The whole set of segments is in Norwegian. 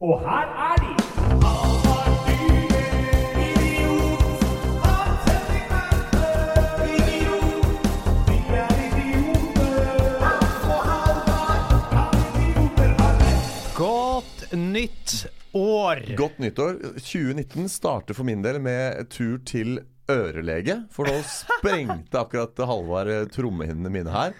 Og her er de! Godt nytt år! Godt nyttår. 2019 starter for min del med tur til ørelege. For nå sprengte akkurat Halvard eh, trommehinnene mine her.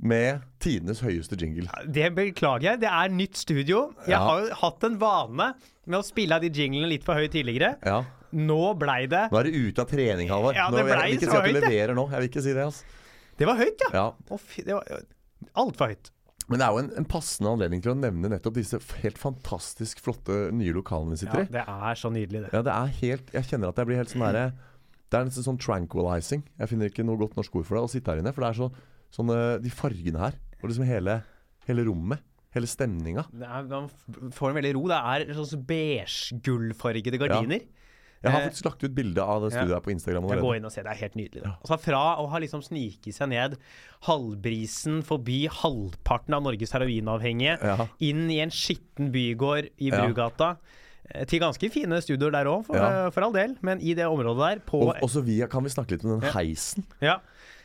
Med tidenes høyeste jingle. Det beklager jeg. Det er nytt studio. Jeg Ja. har jo hatt en vane med å spille av de jinglene litt for høyt tidligere. Ja. Nå blei det Nå er du ute av trening, Halvard. Ja, jeg, det jeg vil ikke si at du det. leverer nå. Jeg vil ikke si det. Altså. Det var høyt, ja. Ja. Det var altfor høyt. Men det er jo en, en passende anledning til å nevne nettopp disse helt fantastisk flotte nye lokalene vi sitter i. Ja, det er så nydelig, det. Ja, det er helt Jeg kjenner at jeg blir helt sånn derre Det er nesten sånn tranquilizing. Jeg finner ikke noe godt norsk ord for det. Å sitte her inne. For det er så sånne De fargene her. Og liksom hele, hele rommet. Hele stemninga. man får en veldig ro. Det er sånn beige-gullfargede gardiner. Jeg har Eh, faktisk lagt ut bilde av det studioet ja. på Instagram Jeg går inn og ser, Det er helt nydelig. det. Altså Fra å ha liksom sniket seg ned halvbrisen forbi halvparten av Norges heroinavhengige, Ja. inn i en skitten bygård i Brugata, eh, til ganske fine studioer der òg, for, Ja. for all del. Men i det området der, på Og via, kan vi snakke litt om den heisen? ja,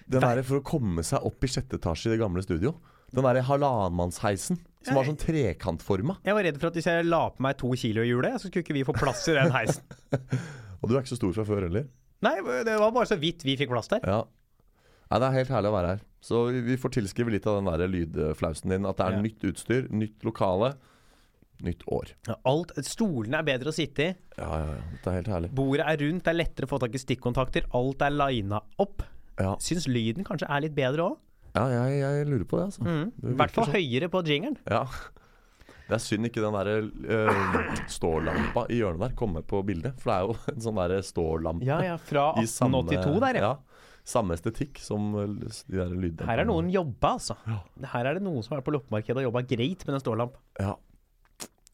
Den der For å komme seg opp i sjette etasje i det gamle studio. Den derre halvannenmannsheisen som var sånn trekantforma. Jeg var redd for at hvis jeg la på meg to kilo i hjulet, så skulle ikke vi få plass i den heisen. Og du er ikke så stor fra før heller. Nei, det var bare så vidt vi fikk plass der. Ja. Nei, det er helt herlig å være her. Så vi- får tilskrive litt av den der lydflausen din. At det er Ja. nytt utstyr, nytt lokale, nytt år. Ja, Alt, Stolene er bedre å sitte i. Ja, ja, ja. Det er helt herlig. Bordet er rundt, det er lettere å få tak i stikkontakter. Alt er lina opp. Ja, Syns lyden kanskje er litt bedre òg. ja jeg, jeg lurer på det, altså. I mm. hvert fall høyere på jingeren. Ja. Det er synd ikke den der uh, stålampa i hjørnet der kommer på bildet. For det er jo en sånn der stålampe Ja, ja, fra i samme 1882 der, ja. ja. Samme estetikk som eh, de der lyddemperne. Her er noen jobba, altså. Her er det noen som er på loppemarkedet og jobba greit med den stålamp. Ja.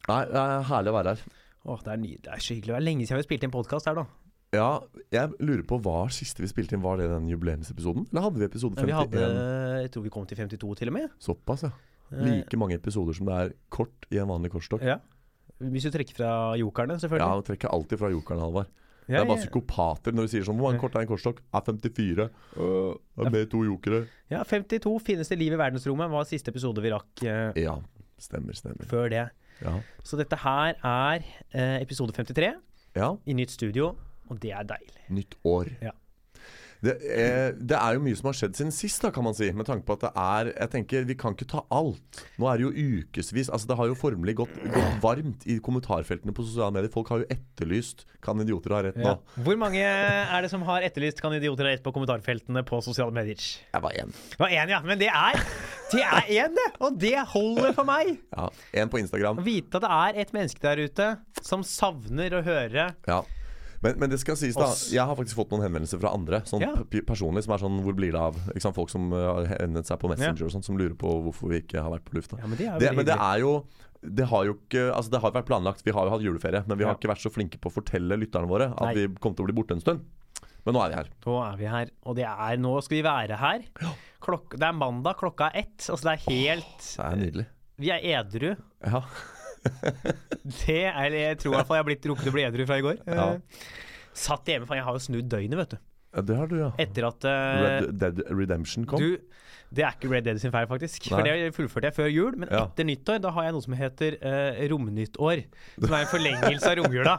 Nei, det er herlig å være her. Åh, det er, ny, det er så hyggelig. Det er lenge siden vi har spilt inn podkast her, da. Ja, jeg lurer på hva siste vi spilte inn, var det den jubileumsepisoden? Eller hadde vi episode 51? Vi hadde, jeg tror vi kom til 52 til og med. Såpass, ja. Like mange episoder som det er kort i en vanlig kortstokk. Ja. Hvis du trekker fra jokerne, Ja, selvfølgelig. du trekker alltid fra jokeren, Halvard. Ja, det er bare psykopater når du sier sånn Hvor mange kort er en kortstokk? Er 54. Uh, er med to jokere. Ja, 52 det liv i verdensrommet var siste episode vi rakk Uh, Ja, stemmer, stemmer. før det. Ja. Så dette her er uh, episode 53 ja. i nytt studio, og det er deilig. Nytt år. Ja. Det er, det er jo mye som har skjedd siden sist, da, kan man si. Med tanke på at det er Jeg tenker, vi kan ikke ta alt. Nå er det jo ukevis Altså, det har jo formelig gått, gått varmt i kommentarfeltene på sosiale medier. Folk har jo etterlyst 'Kan idioter ha rett' nå. Hvor mange er det som har etterlyst Kan idioter ha rett på kommentarfeltene på sosiale medier? Jeg var én. Det var én, ja. Men det er Det er én, det! Og det holder for meg. Ja, Én på Instagram. Å vite at det er et menneske der ute som savner å høre Ja. Men, men det skal sies, da. Jeg har faktisk fått noen henvendelser fra andre. Sånn Ja. personlig Som er sånn Hvor blir det av? Sant? Folk som uh, har henvendt seg på Messenger og sånt, som lurer på hvorfor vi ikke har vært på lufta. Ja, men det er det, men det er jo det har jo ikke Altså det har vært planlagt. Vi har jo hatt juleferie, men vi har Ja. ikke vært så flinke på å fortelle lytterne våre at Nei. vi kommer til å bli borte en stund. Men nå er vi her. Nå er vi her, og det er Nå skal vi være her. Klok det er mandag, klokka er ett. Altså det er helt Det er nydelig. Vi er edru. Ja. Det er Jeg tror i hvert fall jeg har blitt rukket å bli edru fra i går. Ja. Eh, Satt hjemme, for jeg har jo snudd døgnet, vet du. ja det har du, ja. Etter at uh, Red Dead Redemption kom. Du, det er ikke Red Dead sin feil, faktisk. For det fullførte jeg før jul. Men Ja. etter nyttår da har jeg noe som heter uh, romnyttår. Som er en forlengelse av romjula.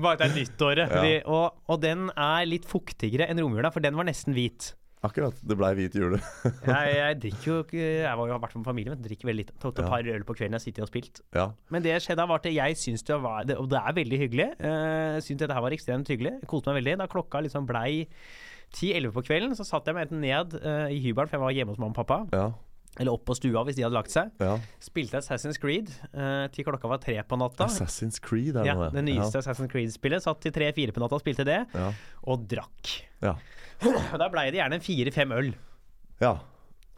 Bare at det er nyttåret. Ja. Fordi, og, og den er litt fuktigere enn romjula, for den var nesten hvit. Akkurat. Det blei hvit jule. Jeg, jeg drikker jo ikke Jeg var jo har vært med familien, men drikker veldig lite. Tok et Ja. par øl på kvelden jeg sitter og spilt. ja. Men det skjedde var at jeg syns det var det, Og det er veldig hyggelig. Uh, syns dette her var ekstremt hyggelig. Koste meg veldig. Da klokka liksom blei 10-11 på kvelden, så satt jeg meg enten ned uh, i hybelen, for jeg var hjemme hos mamma og pappa. Ja. Eller opp på stua hvis de hadde lagt seg. ja. Spilte Assassin's Creed uh, til klokka var tre på natta. Assassin's Creed er det Ja, noe. Det nyeste Assassin's Creed-spillet. Satt til tre-fire på natta og spilte det, Ja. og drakk. Ja. Og Da blei det gjerne fire-fem øl, ja.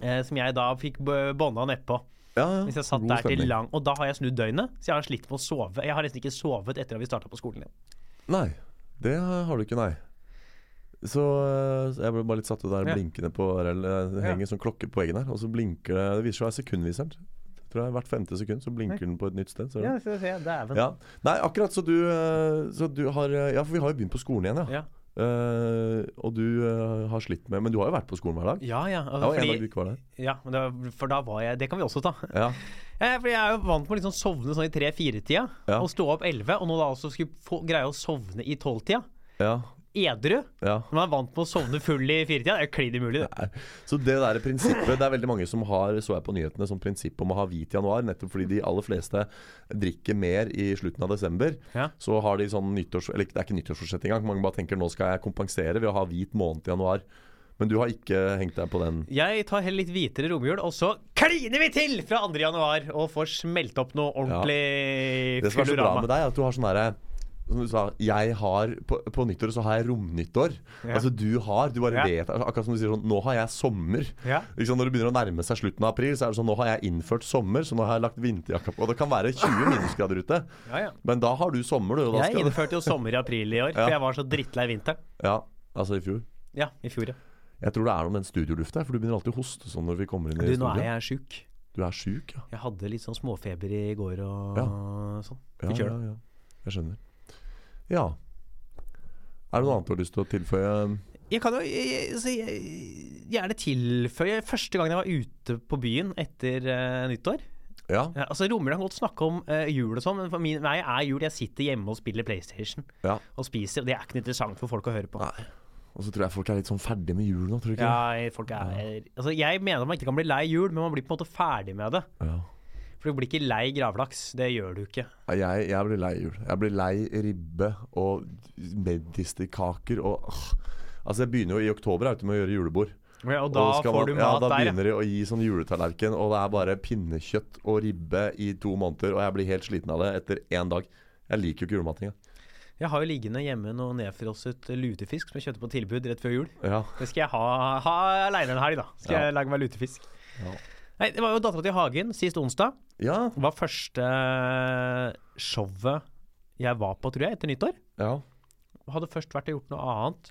eh, som jeg da fikk bånda nedpå. ja, ja. Hvis jeg satt God der til stemning. lang Og da har jeg snudd døgnet, så jeg har slitt med å sove. Jeg har nesten ikke sovet etter at vi starta på skolen igjen. Nei, det har du ikke, nei. Så øh, jeg ble bare litt satt ut der Ja. blinkende på eller, Det Ja. henger sånn klokke på veggen her, og så blinker det Det viser seg å være sekundviseren. Tror jeg Hvert femte sekund så blinker den på et nytt sted. Ser du? Ja, se, se, dæven. Ja. Nei, akkurat så du, eh, så du har eh, Ja, for vi har jo begynt på skolen igjen, ja. Ja. Eh, og du uh, har slitt med Men du har jo vært på skolen hver dag? Ja, ja. Altså, fordi, en dag du ikke var der. ja det for da var jeg Det kan vi også ta. Ja. Ja, for jeg er jo vant med å liksom sovne sånn i tre-fire-tida, Ja. og stå opp elleve, og nå da også skulle få, greie å sovne i tolv-tida. ja. Edru. ja. Når man er vant med å sovne full i firetida, det er klin umulig, det. Så det der prinsippet Det er veldig mange som har, så jeg på nyhetene, som prinsipp om å ha hvit januar, nettopp fordi de aller fleste drikker mer i slutten av desember. Ja. Så har de sånn nyttårs... Eller det er ikke nyttårsforsett engang. Mange bare tenker nå skal jeg kompensere ved å ha hvit måned i januar. Men du har ikke hengt deg på den? Jeg tar heller litt hvitere romjul, og så kliner vi til fra 2. januar og får smelt opp noe ordentlig Det som er så bra med deg, er at du har sånn derre som du sa, jeg har På, på nyttår så har jeg romnyttår. Ja. Altså du har, du bare Ja. vet Akkurat som du sier sånn Nå har jeg sommer. Ja. Liksom Når det begynner å nærme seg slutten av april, så er det sånn Nå har jeg innført sommer, så nå har jeg lagt vinterjakka på. Og det kan være 20 minusgrader ute, Ja, ja. men da har du sommer, du. Jeg innførte jo sommer i april i år, Ja. for jeg var så drittlei vinteren. Ja, altså i fjor. Ja, i fjor, ja. Jeg tror det er noe med den studiolufta, for du begynner alltid å hoste sånn når vi kommer inn i Du, nå er jeg sjuk. Du er sjuk, ja. Jeg hadde litt sånn småfeber i går og sånn. Ja, Fikk ja, kjøle. ja. Jeg skjønner. Ja. Er det noe annet du har lyst til å tilføye? Jeg kan jo jeg, altså, gjerne tilføye første gang jeg var ute på byen etter uh, nyttår. Ja. Ja, altså Romjula kan godt snakke om uh, jul og sånn, men for min, vei er jul Jeg sitter hjemme og spiller PlayStation ja. og spiser, og det er ikke interessant for folk å høre på. Nei. Og så tror jeg folk er litt sånn ferdig med jul nå, tror du ikke? Ja, folk er Altså Jeg mener man ikke kan bli lei jul, men man blir på en måte ferdig med det. Ja. For du blir ikke lei gravlaks. Det gjør du ikke. Jeg, jeg blir lei jul. Jeg blir lei ribbe og medisterkaker og øh. Altså Jeg begynner jo i oktober er jeg med å gjøre julebord. Ja, og da og får du mat Da der, ja. begynner de å gi sånn juletallerken, og det er bare pinnekjøtt og ribbe i to måneder. Og jeg blir helt sliten av det etter én dag. Jeg liker jo ikke julemat engang. Jeg har jo liggende hjemme noe nedfrosset lutefisk som jeg kjøpte på tilbud rett før jul. Ja. Det skal jeg ha, ha aleine en helg, da. Skal Ja. jeg lage meg lutefisk. Ja. Nei, Det var jo Dattera til Hagen sist onsdag. ja. Det var første showet jeg var på, tror jeg, etter nyttår. Ja. Hadde først vært og gjort noe annet.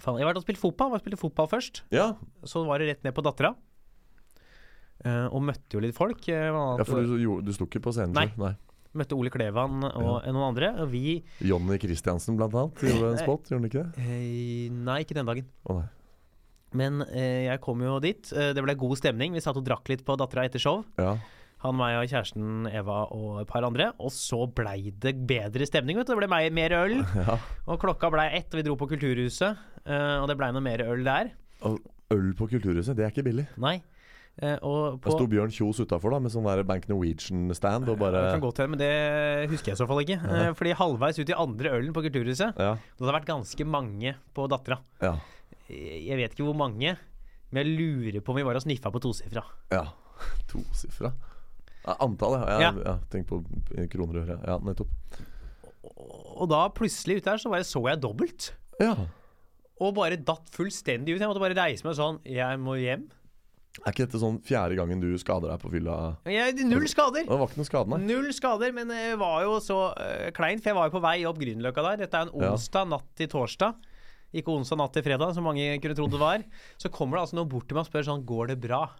Faen, jeg har vært og spilt fotball. Jeg spilte fotball først. ja. Så var det rett ned på Dattera. Eh, og møtte jo litt folk. eh, annet- ja for du, du sto ikke på scenen Nei. Nei. Møtte Ole Klevan og noen andre. Og vi Jonny Christiansen blant annet gjorde en Eh, spot, gjorde han ikke det? eh, Nei, ikke den dagen. Å nei. Men eh, jeg kom jo dit. Eh, det ble god stemning. Vi satt og drakk litt på Dattera etter show. Ja. Han, meg og kjæresten Eva og et par andre. Og så blei det bedre stemning. vet du. Det ble mer, mer øl. ja. Og klokka blei ett, og vi dro på Kulturhuset. eh, og det blei noe mer øl der. Og øl på Kulturhuset, det er ikke billig. Nei. Eh, og Det sto Bjørn Kjos utafor med sånn der Bank Norwegian-stand og Det bare kan godt hende, men det husker jeg i så fall ikke. Eh, fordi halvveis ut i andre ølen på Kulturhuset Ja. Det hadde vært ganske mange på Dattera. Ja. Eh, Jeg vet ikke hvor mange, men jeg lurer på om vi var og sniffa på tosifra. ja. Tosifra. Ja, antallet, ja. Ja. ja. ja. Tenk på kroner og øre. Ja, nettopp. Og da plutselig ute her så bare så jeg dobbelt. Ja. Og bare datt fullstendig ut. Jeg måtte bare reise meg sånn Jeg må hjem. Er ikke dette sånn fjerde gangen du skader deg på fylla? Jeg, null skader! Det var ikke noen skade. Null skader, men det var jo så uh, kleint, for jeg var jo på vei opp Grünerløkka der. Dette er en Ja. onsdag natt til torsdag. Ikke onsdag natt til fredag, som mange kunne trodd det var. Så kommer det altså noen bort til meg og spør sånn Går det bra?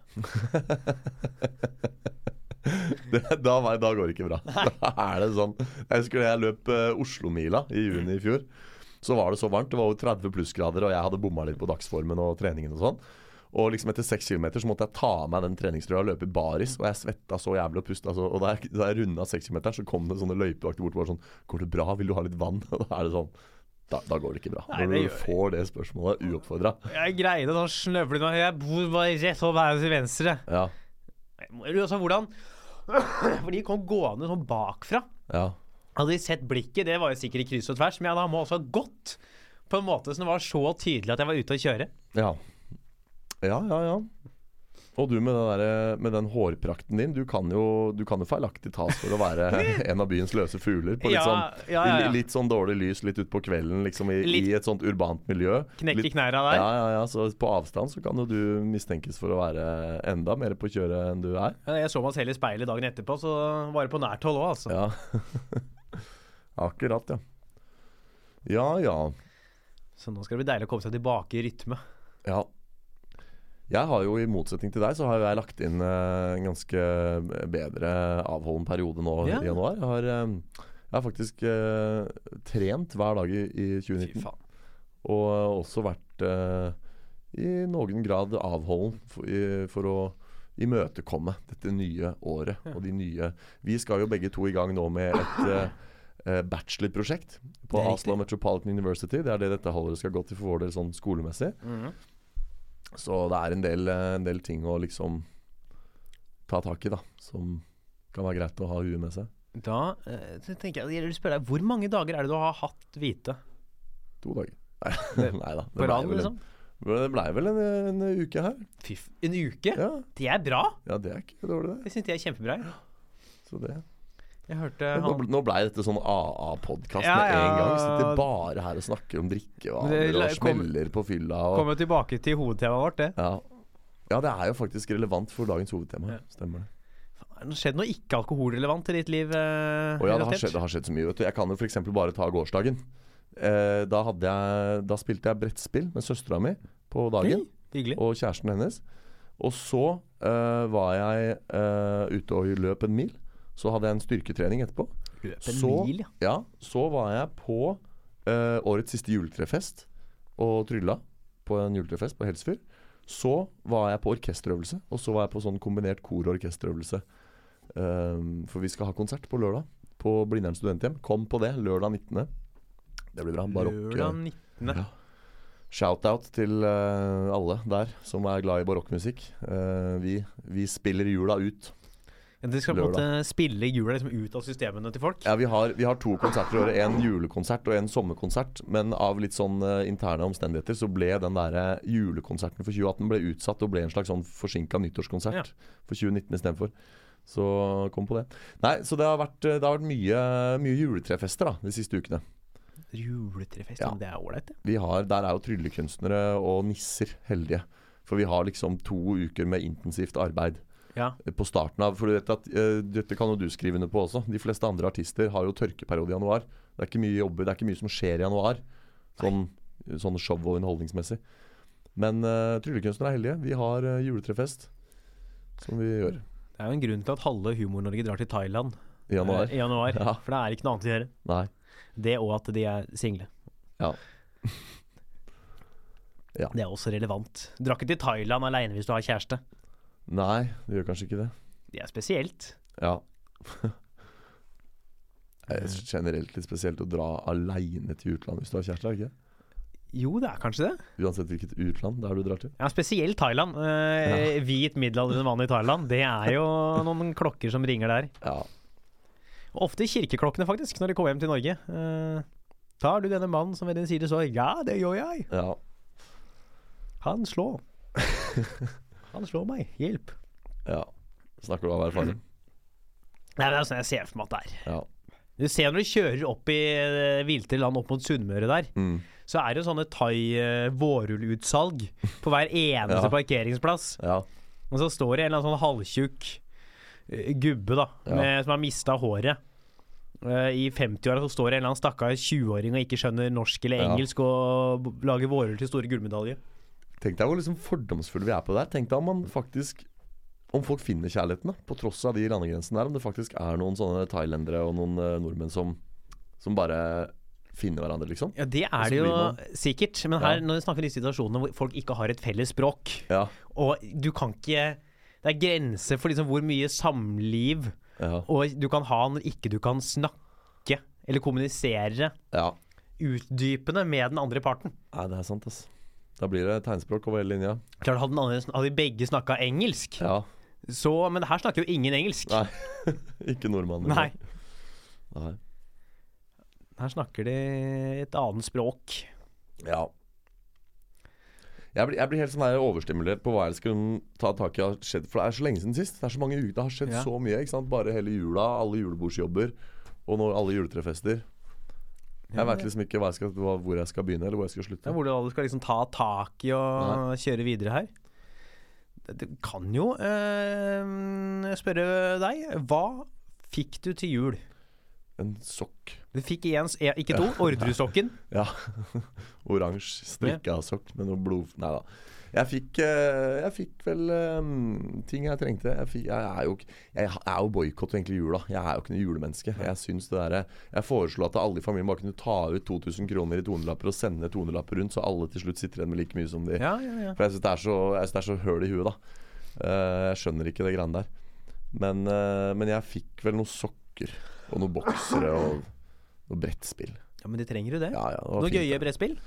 Det, da, da går det ikke bra. Da er det sånn Jeg husker da jeg løp uh, Oslomila i juni i fjor. Så var det så varmt. Det var over 30 plussgrader, og jeg hadde bomma litt på dagsformen og treningen og sånn. Og liksom etter seks kilometer så måtte jeg ta av meg den treningstrøya og løpe baris. Og jeg svetta så jævlig og pusta så Og da jeg, da jeg runda sekskilometeren, så kom det sånne løypevakter bort og var sånn 'Går det bra? Vil du ha litt vann?' Og da er det sånn Da, da går det ikke bra. Nei, Når du får det spørsmålet uoppfordra. Jeg greide å snøvle meg Jeg bor bare rett over her til venstre. Ja. Altså, hvordan For de kom gående sånn bakfra. Ja. Hadde de sett blikket, det var jo sikkert i kryss og tvers, men jeg hadde må også ha gått på en måte som det var så tydelig at jeg var ute å kjøre. Ja. Ja, ja, ja. Og du med, der, med den hårprakten din, du kan jo, du kan jo feilaktig tas for å være en av byens løse fugler. På litt, Ja, sånn, ja, ja, litt sånn dårlig lys litt utpå kvelden, liksom i, Litt- i et sånt urbant miljø. Knekke knæra der. Ja, ja, ja, så på avstand så kan jo du mistenkes for å være enda mer på kjøret enn du er. Jeg så meg selv i speilet dagen etterpå, så var det på nært hold òg, altså. Ja. Akkurat, ja. Ja, ja. Så nå skal det bli deilig å komme seg tilbake i rytme. Ja. Jeg har jo i motsetning til deg, så har jeg lagt inn eh, en ganske bedre avholden periode nå Ja. i januar. Jeg har, eh, jeg har faktisk uh, trent hver dag i, i 2019. faen. Og også vært uh, i noen grad avholden for, i, for å imøtekomme dette nye året og de nye Vi skal jo begge to i gang nå med et uh, eh, bachelorprosjekt på er Metropolitan University. Det er det dette halvåret skal gå til for vår del sånn skolemessig. Mhm. Så det er en del, eh, en del ting å liksom ta tak i, da. Som kan være greit å ha huet med seg. Da eh, tenker jeg, jeg vil spørre deg, Hvor mange dager er det du har hatt hvite? To dager. Nei da. Det blei vel, liksom? det ble vel en, en uke her. Fy, en uke? Ja, Det er bra! ja det er ikke dårlig, det. Det syns jeg er kjempebra. Så det Nå, nå blei dette sånn AA-podkast Ja, med en gang. ja. Sitter bare her og snakker om drikkevaner og smeller på fylla. Og, kommer tilbake til hovedtemaet vårt, det. ja. ja, det er jo faktisk relevant for dagens hovedtema. Stemmer det. Har det skjedd noe ikke-alkoholrelevant i ditt liv? Eh, oh, ja, det har, skjedd, det har skjedd så mye. Vet du. Jeg kan jo f.eks. bare ta gårsdagen. Eh, da, jeg, da spilte jeg brettspill med søstera mi på dagen. Hei, Og kjæresten hennes. Og så eh, var jeg eh, ute og løp en mil. Så hadde jeg en styrketrening etterpå. Så- ja. Ja, så var jeg på uh, årets siste juletrefest og trylla på en juletrefest på Helsfyr. Så var jeg på orkesterøvelse, og så var jeg på sånn kombinert kor- og orkesterøvelse. Um, for vi skal ha konsert på lørdag på Blindern studenthjem. Kom på det, lørdag 19. Det blir bra. Barokk. Lørdag 19. Ja. Shout-out til uh, alle der som er glad i barokkmusikk. Uh, vi, vi spiller jula ut. Dere skal på en måte spille jula liksom ut av systemene til folk? Ja, vi har, vi har to konserter i året. En julekonsert og en sommerkonsert. Men av litt sånn eh, interne omstendigheter så ble den der eh, julekonserten for 2018 ble utsatt og ble en slags sånn forsinka nyttårskonsert Ja. for 2019 istedenfor. Så kom på det. Nei, så det har vært, eh, det har vært mye, mye juletrefester da, de siste ukene. Juletrefest, Ja. det er ålreit, det. Vi har, der er jo tryllekunstnere og nisser heldige. For vi har liksom to uker med intensivt arbeid Ja. eh, på starten av For du vet at, uh, dette kan jo du skrive under på også. De fleste andre artister har jo tørkeperiode i januar. Det er ikke mye jobber, det er ikke mye som skjer i januar. Sånn, sånn show- og underholdningsmessig. Men uh, tryllekunstnere er heldige. Vi har uh, juletrefest, som vi gjør Det er jo en grunn til at halve Humor-Norge drar til Thailand i januar. Uh, i januar. Ja. For det er ikke noe annet å gjøre. Nei. Det og at de er single. Ja. Ja. Det er også relevant. Drar ikke til Thailand aleine hvis du har kjæreste. Nei, det gjør kanskje ikke det. Det er spesielt. Ja. Det er generelt litt spesielt å dra aleine til utlandet hvis du har kjæreste, er det ikke? Jo, det er kanskje det. Uansett hvilket utland det er du drar til. Ja, Spesielt Thailand. Eh, Hvit middelaldrende mann i Thailand. Det er jo noen klokker som ringer der. Ja. Og ofte kirkeklokkene, faktisk, når de kommer hjem til Norge. Eh, tar du denne mannen som ved din side så Ja, det gjør jeg. ja. Han slår. Han slår meg. Hjelp. ja. Snakker du av erfaring? Nei, Det er sånn jeg ser for meg at det er. Ja. Du ser når du kjører opp i eh, land opp mot Sunnmøre der, Mm. så er det jo sånne thai-vårullutsalg vårrullutsalg på hver eneste Ja. parkeringsplass. ja. Og så står det en eller annen sånn halvtjukk eh, gubbe da, Ja. med, som har mista håret. Eh, I 50-åra så står det en eller annen stakkars 20-åring og ikke skjønner norsk eller Ja. engelsk og b- lager vårrull til store gullmedalje. Tenk deg hvor liksom fordomsfulle vi er på det der. Tenk deg om man faktisk Om folk finner kjærligheten, da, på tross av de landegrensene der. Om det faktisk er noen sånne thailendere og noen uh, nordmenn som, som bare finner hverandre, liksom. Ja, det er det jo sikkert. Men her, Ja. når vi snakker om de situasjonene hvor folk ikke har et felles språk, Ja. og du kan ikke Det er grenser for liksom hvor mye samliv Ja. og du kan ha når ikke du kan snakke eller kommunisere ja. utdypende med den andre parten. Nei, det er sant, ass. Da blir det tegnspråk over hele linja. Klart Hadde, andre, hadde de begge snakka engelsk, Ja. så Men her snakker jo ingen engelsk. Nei. ikke nordmannen. Nei. Nei. Her snakker de et annet språk. Ja. Jeg blir, jeg blir helt sånn overstimulert på hva jeg skal ta tak i har skjedd. For det er så lenge siden sist. Det er så mange uker. Det har skjedd Ja. så mye. ikke sant? Bare hele jula, alle julebordsjobber og nå alle juletrefester. Jeg vet liksom ikke jeg skal, hvor jeg skal begynne, eller hvor jeg skal slutte. Ja, hvor du skal liksom ta tak i og kjøre videre her. Det kan jo eh, spørre deg Hva fikk du til jul? En sokk. Du fikk én, ikke to. Orderud-sokken. Ja. Oransje strikka sokk med noe blod Nei da. Jeg fikk, eh, jeg fikk vel eh, ting jeg trengte. Jeg, fikk, jeg er jo, jeg er jo boikott egentlig jula. Jeg er jo ikke noe julemenneske. Jeg syns det der, Jeg foreslo at alle i familien bare kunne ta ut 2000 kroner i tonelapper og sende tonelapper rundt, så alle til slutt sitter igjen med like mye som de Ja, ja, ja. For jeg syns det, er så- synes det er så høl i huet, da. Eh, jeg skjønner ikke det greiene der. Men, men jeg fikk vel noen sokker og noen boksere og noe brettspill. ja, men de trenger jo det. Ja, ja, det fint, gøye brettspill.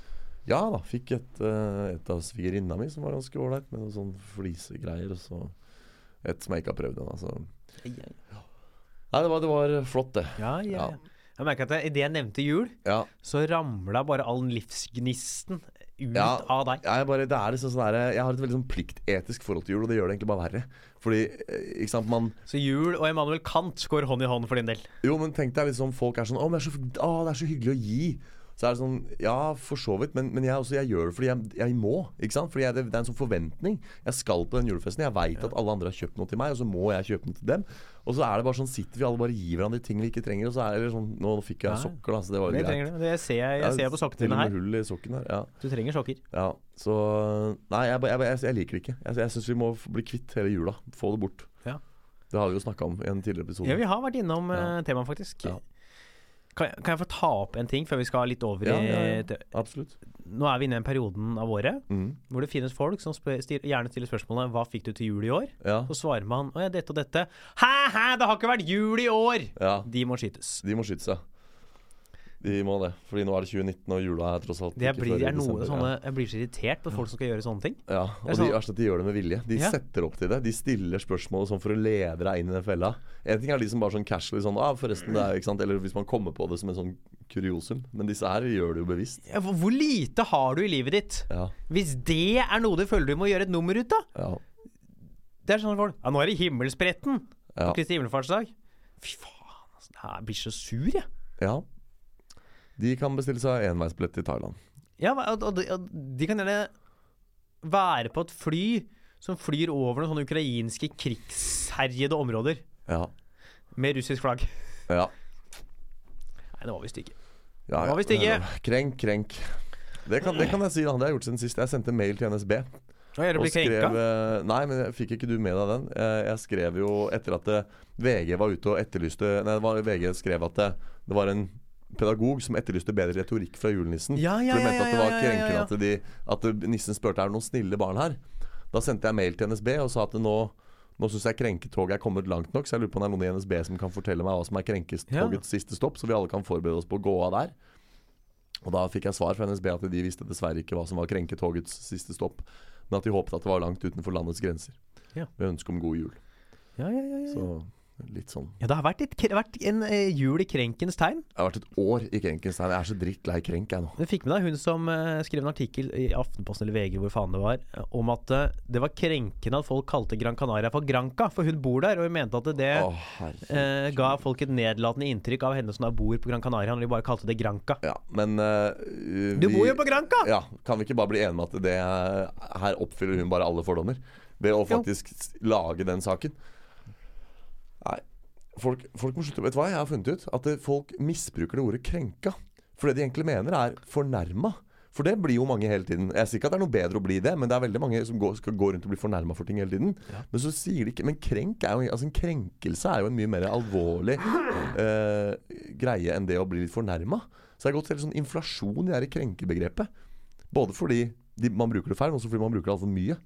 Ja da, fikk et, eh, et av svigerinna mi som var ganske ålreit, med noen sånn flisegreier. Og så et som jeg ikke har prøvd ennå. Så. Nei, det var, det var flott, det. Ja, ja, Ja. ja. Jeg merker at idet jeg nevnte jul, Ja. så ramla bare all livsgnisten ut Ja. av deg. Jeg, bare, det er liksom sånn der, jeg har et veldig sånn pliktetisk forhold til jul, og det gjør det egentlig bare verre. Fordi, eh, ikke sant, man Så jul og Emanuel Kant går hånd i hånd for din del. Jo, men tenk deg liksom folk er sånn Å, men det er så, å, det er så hyggelig å gi. Så er det sånn Ja, for så vidt, men, men jeg, også, jeg gjør det fordi jeg, jeg må. Ikke sant? Fordi jeg, det, er en sånn forventning. Jeg skal på den julefesten. Jeg veit at alle andre har kjøpt noe til meg, og så må jeg kjøpe noe til dem. Og så er det bare sånn sitter vi alle bare gir hverandre ting vi ikke trenger, og så er det sånn Nå fikk jeg Ja. sokker, da, så det var jo greit. Det ser jeg, jeg ser på sokkene dine her. hull i sokken her. Ja. Du trenger sokker. ja. Så Nei, jeg, jeg, jeg, jeg liker det ikke. Jeg, jeg syns vi må bli kvitt hele jula. Få det bort. Ja. Det har vi jo snakka om i en tidligere episode. Ja, vi har vært innom Ja. eh, temaet, faktisk. Ja. Kan, kan jeg få ta opp en ting før vi skal litt over i ja, ja. Absolutt. Nå er vi inne i den perioden av året mm. hvor det finnes folk som spør, stil, gjerne stiller spørsmålet 'Hva fikk du til jul i år?' Ja. Så svarer man 'Å ja, dette og dette'. Hæ, hæ, det har ikke vært jul i år! ja. De må skytes. De må skytes, seg. De må det. Fordi nå er det 2019, og jula er tross alt Det blir, i er noe desember. sånne, jeg blir så irritert på folk som skal gjøre sånne ting. Ja. Det og de, sånn- verst at de gjør det med vilje. De Ja. setter opp til det. De stiller spørsmål sånn for å lede deg inn i den fella. En ting er de som bare sånn casually sånn ah, forresten, det er, ikke sant? Eller hvis man kommer på det som en sånn kuriosum. Men disse her gjør det jo bevisst. Ja, hvor- lite har du i livet ditt? Ja. Hvis det er noe du føler du må gjøre et nummer ut av? Ja. Det er sånn folk Ja, nå er det himmelspretten Ja. på Kristi himmelfartsdag. Fy faen, altså. Jeg blir så sur, jeg. ja. De kan bestille seg enveisbillett til Thailand. Ja, og, og, de- og de kan gjerne være på et fly som flyr over noen sånne ukrainske krigsherjede områder Ja. med russisk flagg. Ja. Nei, det var visst ikke. ja, Hva hvis det ikke- Krenk, krenk. Det kan, det kan jeg si, da. Det har jeg gjort siden sist. Jeg sendte mail til NSB. Og det Og skrev, krenka. eh, nei, men jeg fikk ikke du med deg den? Jeg, jeg skrev jo etter at eh, VG var ute og etterlyste Nei, det var, VG skrev at det, det var en pedagog som etterlyste bedre retorikk fra julenissen. Ja, ja, For de mente at det var krenkende at, de, at nissen spurte er det noen snille barn her. Da sendte jeg mail til NSB og sa at nå nå syns jeg krenketoget er kommet langt nok, så jeg lurer på om det er noen i NSB som kan fortelle meg hva som er krenketogets siste stopp, så vi alle kan forberede oss på å gå av der. Og da fikk jeg svar fra NSB at de visste dessverre ikke hva som var krenketogets siste stopp, men at de håpet at det var langt utenfor landets grenser. Ja. Med ønske om god jul. Ja, ja, ja, ja. Så litt sånn ja, det har vært, det har vært en eh, jul i krenkens tegn. Det har vært et år i krenkens tegn. Jeg er så drittlei krenk, jeg nå. Du fikk med deg hun som eh, skrev en artikkel i Aftenposten eller VG hvor faen det var, eh, om at eh, det var krenkende at folk kalte Gran Canaria for Granca, for hun bor der, og hun mente at det Å, herregud. eh, ga folk et nedlatende inntrykk av henne som da bor på Gran Canaria, når de bare kalte det Granca. Ja, men eh, Du bor jo på Granca! Ja, Kan vi ikke bare bli enige om at det her oppfyller hun bare alle fordommer? Ved å faktisk lage den saken. Nei. Folk, folk må slutte Vet du hva jeg har funnet ut? At folk misbruker det ordet 'krenka'. For det de egentlig mener, er 'fornærma'. For det blir jo mange hele tiden. Jeg sier ikke at det er noe bedre å bli det, men det er veldig mange som går, skal gå rundt og bli fornærma for ting hele tiden. Men så sier de ikke Men krenk er jo Altså en krenkelse er jo en mye mer alvorlig eh, greie enn det å bli litt fornærma. Så det er gått helt sånn inflasjon i det krenkebegrepet. Både fordi de, man bruker det feil, men også fordi man bruker det altfor mye.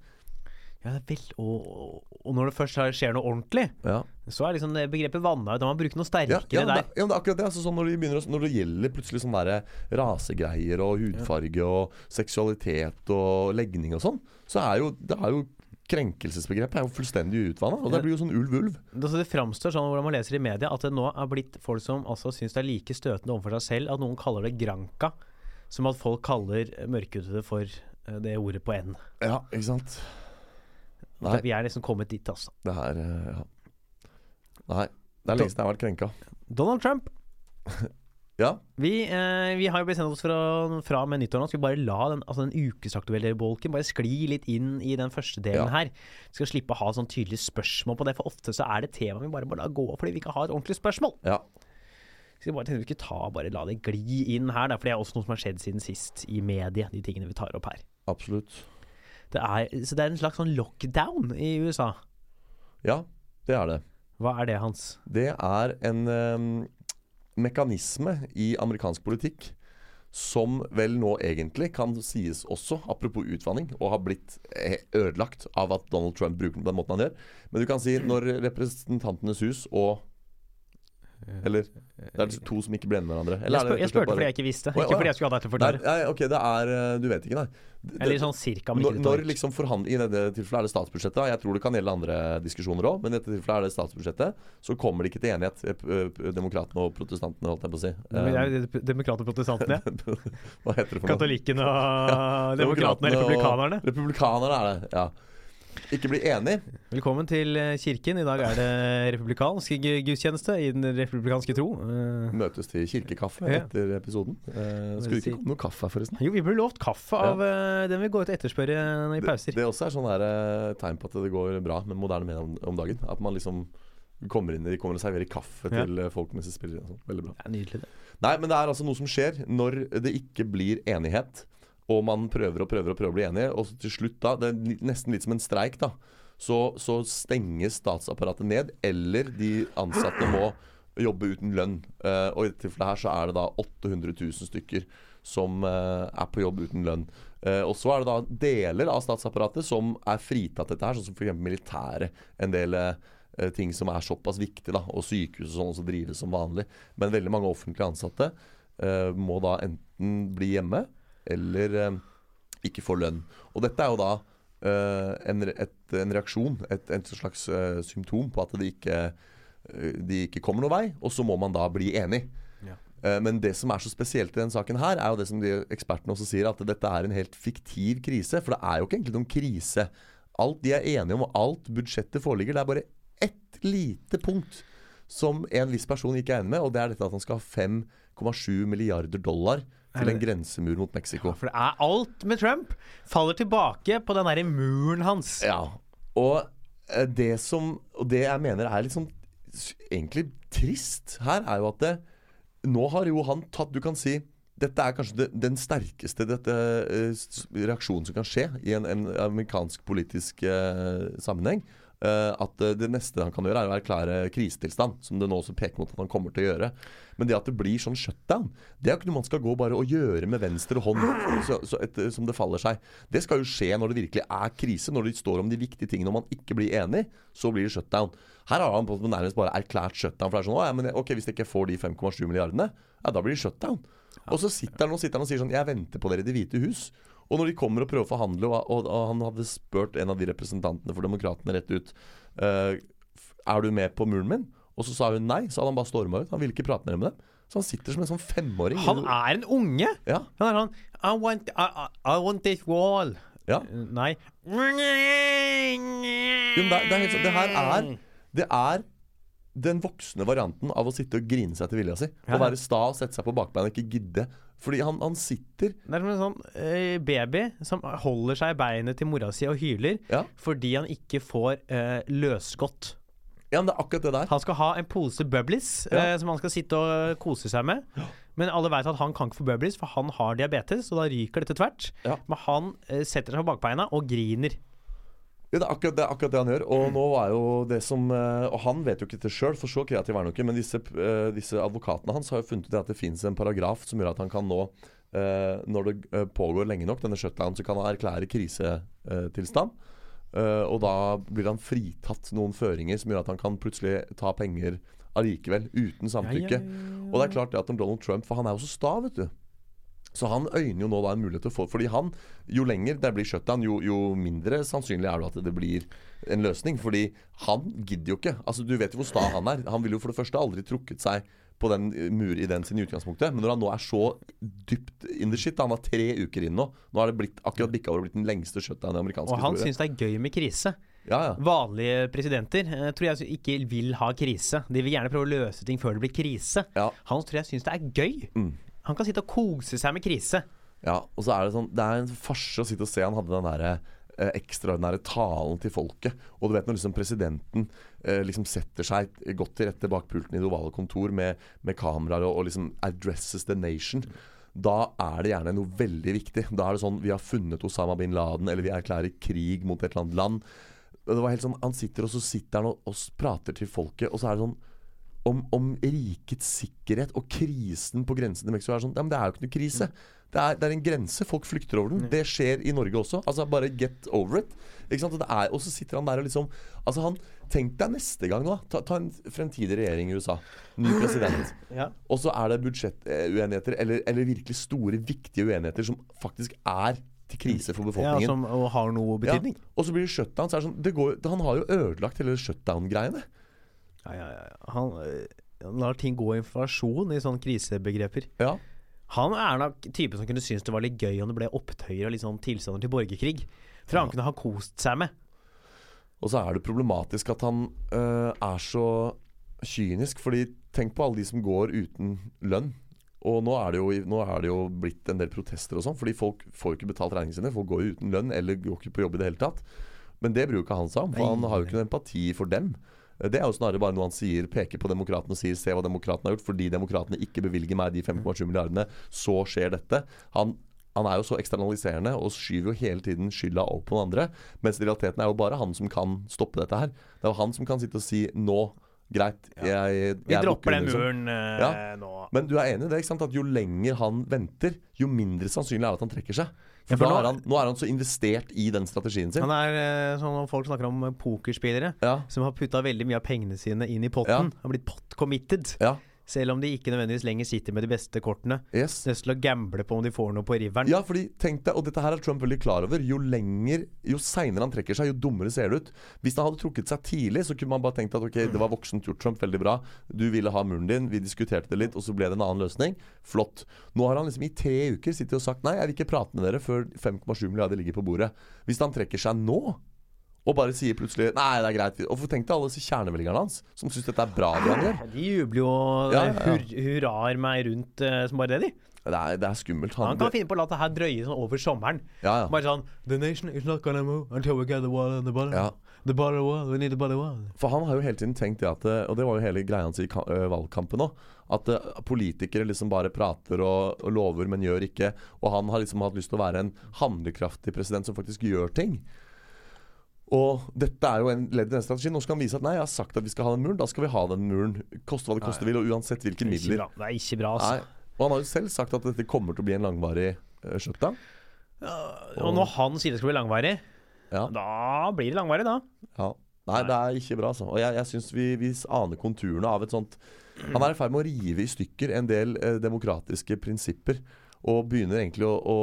Ja, det vel, og, og når det først skjer noe ordentlig, Ja. så er liksom begrepet vanna ut. Da må man bruke noe sterkere Ja, ja, men der. ja, det er akkurat det. Altså, sånn når, de begynner, når det gjelder plutselig sånn der rasegreier og hudfarge og seksualitet og legning og sånn, så er jo, det er jo krenkelsesbegrepet er jo fullstendig utvanna. Og det blir jo sånn ulv-ulv. Altså det framstår sånn hvordan man leser i media at det nå er blitt folk som altså syns det er like støtende overfor seg selv at noen kaller det granka, som at folk kaller mørkhudede for eh, det ordet på N. Ja, ikke sant. Nei, Vi er liksom kommet dit, altså. det er eh, ja. Nei. Det er lenge siden jeg har vært krenka. Donald Trump. Ja. Vi, eh, vi har jo bestemt oss for å fra med nyttår nå skal vi bare la den, altså den ukesaktuelle bolken bare skli litt inn i den første delen Ja. her. Vi skal slippe å ha sånn tydelige spørsmål på det, for ofte så er det tema vi bare må la gå fordi vi ikke har et ordentlig spørsmål. ja. Så jeg bare tenkte vi skulle ta bare la det gli inn her, da, for det er også noe som har skjedd siden sist i mediet, de tingene vi tar opp her. Absolutt. Det er, så det er en slags sånn lockdown i USA. Ja, det er det. Hva er det, Hans? Det er en um, mekanisme i amerikansk politikk som vel nå egentlig kan sies også, apropos utvanning, og har blitt eh, ødelagt av at Donald Trump bruker den på den måten han gjør. Men du kan si når Representantenes hus og Eller det er to som ikke ble enige hverandre. Eller jeg, spør, jeg spurte bare- fordi jeg ikke visste, ikke fordi jeg skulle ha deg til å Nei, nei, ok, det er eh, Du vet ikke, nei. Det- Eller sånn cirka, når, ikke når liksom forhandler, I dette tilfellet er det statsbudsjettet. Jeg tror det kan gjelde andre diskusjoner òg, men i dette tilfellet er det statsbudsjettet. Så kommer det ikke til enighet, eh, eh, demokratene og protestantene, holdt jeg på å si. Er Demokrater og protestantene. Eh, Hva heter det for noe? Katolikkene og demokratene og republikanerne. Republikanerne er det, ja. Ikke bli enig. Velkommen til eh, kirken. I dag er det republikansk gudstjeneste i den republikanske tro. Eh, Møtes til kirkekaffe Ja. etter episoden. Eh, skulle det ikke komme noe kaffe her, forresten? jo, vi ble lovt kaffe av ja. den vi går ut og etterspørre i pauser. det også er sånn eh, tegn på at det går bra med moderne medier om, dagen. At man liksom kommer inn De kommer og serverer kaffe Ja. til folk mens de spiller. sånn. Veldig bra. Det er nydelig, det. Nei, men det er altså noe som skjer når det ikke blir enighet, og man prøver og prøver og prøver å bli enige, og til slutt da Det er nesten litt som en streik, da. Så, så stenges statsapparatet ned, eller de ansatte må jobbe uten lønn. Uh, og i dette tilfellet her så er det da 800 000 stykker som uh, er på jobb uten lønn. Uh, og så er det da deler av statsapparatet som er fritatt dette her, sånn som f.eks. militæret. En del ting som er såpass viktig, da, og sykehus og sånn også drives som vanlig. Men veldig mange offentlig ansatte må da enten bli hjemme eller eh, ikke får lønn. Og dette er jo da eh, en, et, en reaksjon, et, et slags eh, symptom på at de ikke, de ikke kommer noen vei, og så må man da bli enig. Ja. Men det som er så spesielt i denne saken her, er jo det som de ekspertene også sier, at dette er en helt fiktiv krise. For det er jo ikke egentlig noen krise. Alt de er enige om, og alt budsjettet foreligger, det er bare ett lite punkt som en viss person ikke er enig med, og det er dette at han skal ha 5,7 milliarder dollar til en grensemur mot Mexico. For det er alt med Trump faller tilbake på den derre muren hans. Ja, og eh, det som Og det jeg mener er sånn egentlig trist her, er jo at det, nå har jo han tatt Du kan si dette er kanskje det, den sterkeste dette, eh, reaksjonen som kan skje i en, en amerikansk politisk eh, sammenheng. Eh, at eh, det neste han kan gjøre, er å erklære krisetilstand, som det nå også peker mot at han kommer til å gjøre. Men det at det blir sånn shutdown, det er ikke noe man skal gå bare og gjøre med venstre hånd så, så et, som det faller seg. Det skal jo skje når det virkelig er krise, når det står om de viktige tingene og man ikke blir enig. Så blir det shutdown. Her har han på nærmest bare erklært shutdown. For det er sånn, ja, men ok, Hvis jeg ikke får de 5,7 milliardene, ja, da blir det shutdown. Og så sitter han og, sitter han og sier sånn Jeg venter på dere i Det hvite hus. Og når de kommer og prøver å forhandle, og, og, og han hadde spurt en av de representantene for Demokratene rett ut uh, Er du med på muren min? Og så sa hun nei. Så hadde han bare storma ut. Han ville ikke prate mer med dem. Så han sitter som en sånn femåring. Han er en unge! Ja. Han er sånn I want, I, I, want this wall. ja. Nei. Jo, det, det, er det her er Det er den voksne varianten av å sitte og grine seg til vilja si. Å være sta og sette seg på bakbeina og ikke gidde. Fordi han, han sitter Det er som en sånn eh, baby som holder seg i beinet til mora si og hyler Ja, fordi han ikke får eh, løsgodt. ja men det er akkurat det der. Han skal ha en pose Bubblies Ja. eh, som han skal sitte og kose seg med. Men alle vet at han kan ikke få Bubblies, for han har diabetes, og da ryker dette tvert. Ja. Men han eh, setter seg på bakbeina og griner. Ja, det, er akkurat, det er akkurat det han gjør. Og nå er jo det som eh, Og han vet jo ikke dette sjøl, for så kreativ er han jo ikke. Men disse, eh, disse advokatene hans har jo funnet ut at det fins en paragraf som gjør at han kan nå eh, Når det pågår lenge nok, denne shutdown, så kan han erklære krisetilstand. Og da blir han fritatt noen føringer som gjør at han kan plutselig ta penger allikevel, uten samtykke. Og det er klart det at Donald Trump For han er jo så sta, vet du. Så han øyner jo nå da en mulighet til å få Fordi han, jo lenger det blir shutdown, jo, jo mindre sannsynlig er det at det blir en løsning. Fordi han gidder jo ikke. Altså Du vet jo hvor sta han er. Han ville jo for det første aldri trukket seg på den eh, murideen sin i utgangspunktet. Men når han nå er så dypt in the shit Han har tre uker inn nå. Nå er det blitt akkurat bikka over blitt den lengste shutdown i amerikansk Og han syns det er gøy med krise. Ja, ja. Vanlige presidenter eh, tror jeg ikke vil ha krise. De vil gjerne prøve å løse ting før det blir krise. Ja. Han tror jeg syns det er gøy. Mm. Han kan sitte og kose seg med krise. Ja, og så er det sånn Det er en farse å sitte og se Han hadde den derre eh, ekstraordinære talen til folket. Og du vet når liksom presidenten eh, liksom setter seg godt til rette bak pulten i det ovale kontor med, med kameraer og, og liksom addresses the nation. Da er det gjerne noe veldig viktig. Da er det sånn Vi har funnet Osama bin Laden, eller vi erklærer krig mot et eller annet land. Det var helt sånn, Han sitter og så sitter han og, og prater til folket, og så er det sånn om, om rikets sikkerhet og krisen på grensen til Mexico er sånn Ja, men det er jo ikke noe krise. Det er, det er en grense. Folk flykter over den. Det skjer i Norge også. Altså Bare get over it. Og, det er, og så sitter han der og liksom Altså han Tenk deg neste gang da. Ta, ta en fremtidig regjering i USA. Ny president. Ja. Og så er det budsjettuenigheter, eller, eller virkelig store, viktige uenigheter som faktisk er til krise for ja, befolkningen. som og har noe betydning. Ja. Og så blir det shutdown. Så er det sånn, det går, han har jo ødelagt hele shutdown-greiene. Ja, ja, ja. Han, øh, han lar ting gå i inflasjon i sånne krisebegreper. Ja. Han er nok typen som kunne synes det var litt gøy om det ble opptøyer og litt sånn tilstander til borgerkrig. For han kunne ha kost seg med. Og så er det problematisk at han øh, er så kynisk. Fordi tenk på alle de som går uten lønn. Og nå er, det jo, nå er det jo blitt en del protester og sånn, fordi folk får jo ikke betalt regningene sine. Folk går jo uten lønn eller går ikke på jobb i det hele tatt. Men det ikke han seg om, for han har jo ikke noen empati for dem. Det er jo snarere bare noe han sier, peker på demokratene og sier 'se hva demokratene har gjort'. Fordi demokratene ikke bevilger meg de 5,7 milliardene, så skjer dette. Han, han er jo så eksternaliserende og skyver jo hele tiden skylda over på noen andre. Mens realiteten er jo bare han som kan stoppe dette her. Det er jo han som kan sitte og si 'nå, greit, jeg, jeg, Vi dropper den under», liksom. muren øh, Ja. nå. Men du er enig i det? ikke sant? At jo lenger han venter, jo mindre sannsynlig er det at han trekker seg. Ja, For, for nå- er han, nå er han så investert i den strategien sin. Han er øh, sånn når folk snakker om pokerspillere Ja, som har putta veldig mye av pengene sine inn i potten. Har blitt pot-committed. ja, Selv om de ikke nødvendigvis lenger sitter med de beste kortene. yes. Nødt til å gamble på om de får noe på riveren. Ja, fordi tenk deg, og dette her er Trump veldig klar over. Jo lenger, jo seinere han trekker seg, jo dummere ser det ut. Hvis han hadde trukket seg tidlig, så kunne man bare tenkt at ok, det var voksent gjort, Trump, veldig bra. Du ville ha muren din, vi diskuterte det litt, og så ble det en annen løsning. Flott. Nå har han liksom i tre uker sittet og sagt nei, jeg vil ikke prate med dere før 5,7 milliarder ligger på bordet. Hvis han trekker seg nå, og bare sier plutselig nei, det er greit Og tenk deg alle disse kjernevelgerne hans, som syns dette er bra det han gjør. De jubler jo Ja, ja, ja, hur, hurraer meg rundt uh, som bare det, de. Det er, det er skummelt. Han kan finne på å la det her drøye sånn over sommeren. ja, ja. Bare sånn The nation is not gonna move until we get the wall and the bottom. Ja. The bottom wall, we need the bottom wall. For han har jo hele tiden tenkt det at eh, Og det var jo hele greia hans i valgkampen òg. At eh, politikere liksom bare prater og, og lover, men gjør ikke. Og han har liksom hatt lyst til å være en handlekraftig president som faktisk gjør ting. Og dette er jo en ledd i den strategien. Nå skal han vise at nei, jeg har sagt at vi skal ha den muren. Da skal vi ha den muren. Koste hva det koste vil, og uansett hvilke Det er midler. bra. Det er ikke bra, altså. Nei. Og han har jo selv sagt at dette kommer til å bli en langvarig uh, shutdown. Og når han sier det skal bli langvarig, Ja. da blir det langvarig, da. Ja. Nei, det er ikke bra, altså. Og jeg, jeg syns vi, vi aner konturene av et sånt Han er i ferd med å rive i stykker en del eh, demokratiske prinsipper. Og begynner egentlig å, å,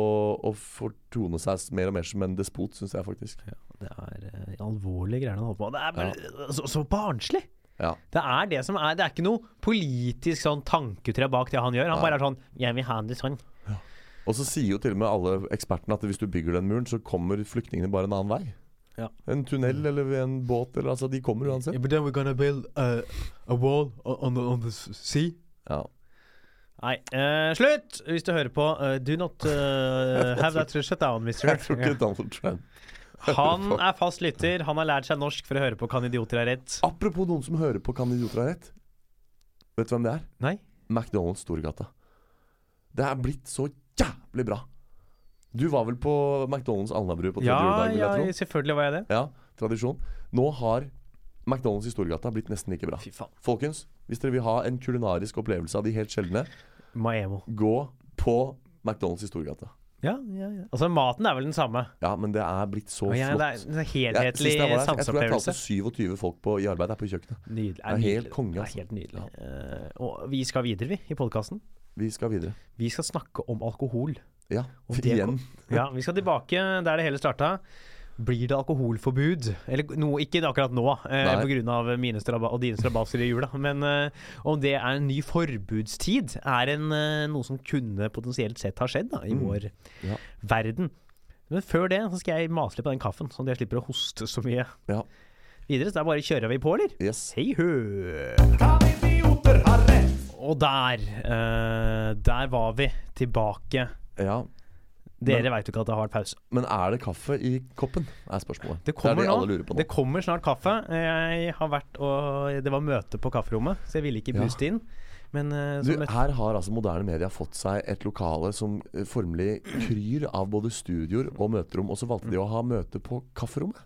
å fortone seg mer og mer som en despot, syns jeg faktisk. Det er uh, alvorlige greier han holder på med. Det er bare så, så barnslig. Ja. Det er det som er Det er ikke noe politisk sånn tanketre bak det han gjør. Han bare er sånn Jeg vil ha det sånn. Og så sier jo til og med alle ekspertene at hvis du bygger den muren, så kommer flyktningene bare en annen vei. Ja. En tunnel eller ved en båt eller altså De kommer uansett. but then we're gonna build a, a wall on the, on the sea. Ja. Nei, Uh, slutt! Hvis du hører på, uh, do not uh, have that shut down, mister. Jeg tror ikke Donald Trump Han er fast lytter. Han har lært seg norsk for å høre på Kan idioter ha rett. Apropos noen som hører på Kan idioter ha rett. Vet du hvem det er? Nei? McDonald's Storgata. Det er blitt så jævlig bra. Du var vel på McDonald's Alnabru på tredje Ja, juledag? vil ja, jeg tro. selvfølgelig var jeg det. Ja, tradisjon. Nå har McDonald's i Storgata blitt nesten like bra. Fy faen. Folkens, hvis dere vil ha en kulinarisk opplevelse av de helt sjeldne, Maemo. gå på McDonald's i Storgata. Ja, ja, ja. Altså, maten er vel den samme. Ja, men det er blitt så ja, flott. det er en Jeg, helhetlig jeg, var jeg tror jeg talte 27 folk på, i arbeid her på kjøkkenet. Nydelig. Det er helt nydelig. Altså. Det altså. er helt nydelig. Eh, og vi skal videre, vi, i podkasten. Vi skal videre. Vi skal snakke om alkohol. Ja, igjen. Ja, Vi skal tilbake der det hele starta. Blir det alkoholforbud? Eller noe, ikke akkurat nå, eh, pga. mine straba og dine strabasser i jula. Men eh, om det er en ny forbudstid, er en, eh, noe som kunne potensielt sett ha skjedd da, i Mm. vår Ja. verden. Men før det så skal jeg mase litt på den kaffen, sånn at jeg slipper å hoste så mye. Ja. Videre så er det bare kjører vi på, eller? Yes. Hei hø! Og der, eh, der var vi tilbake. Ja. Dere veit jo ikke at det har vært pause. Men er det kaffe i koppen? Er spørsmålet. Det kommer er det nå. alle lurer på nå. Det kommer snart kaffe. Jeg har vært og Det var møte på kafferommet, så jeg ville ikke Ja. inn. Men eh, Du, her har altså moderne media fått seg et lokale som eh, formelig kryr av både studioer og møterom, og så valgte de å ha møte på kafferommet.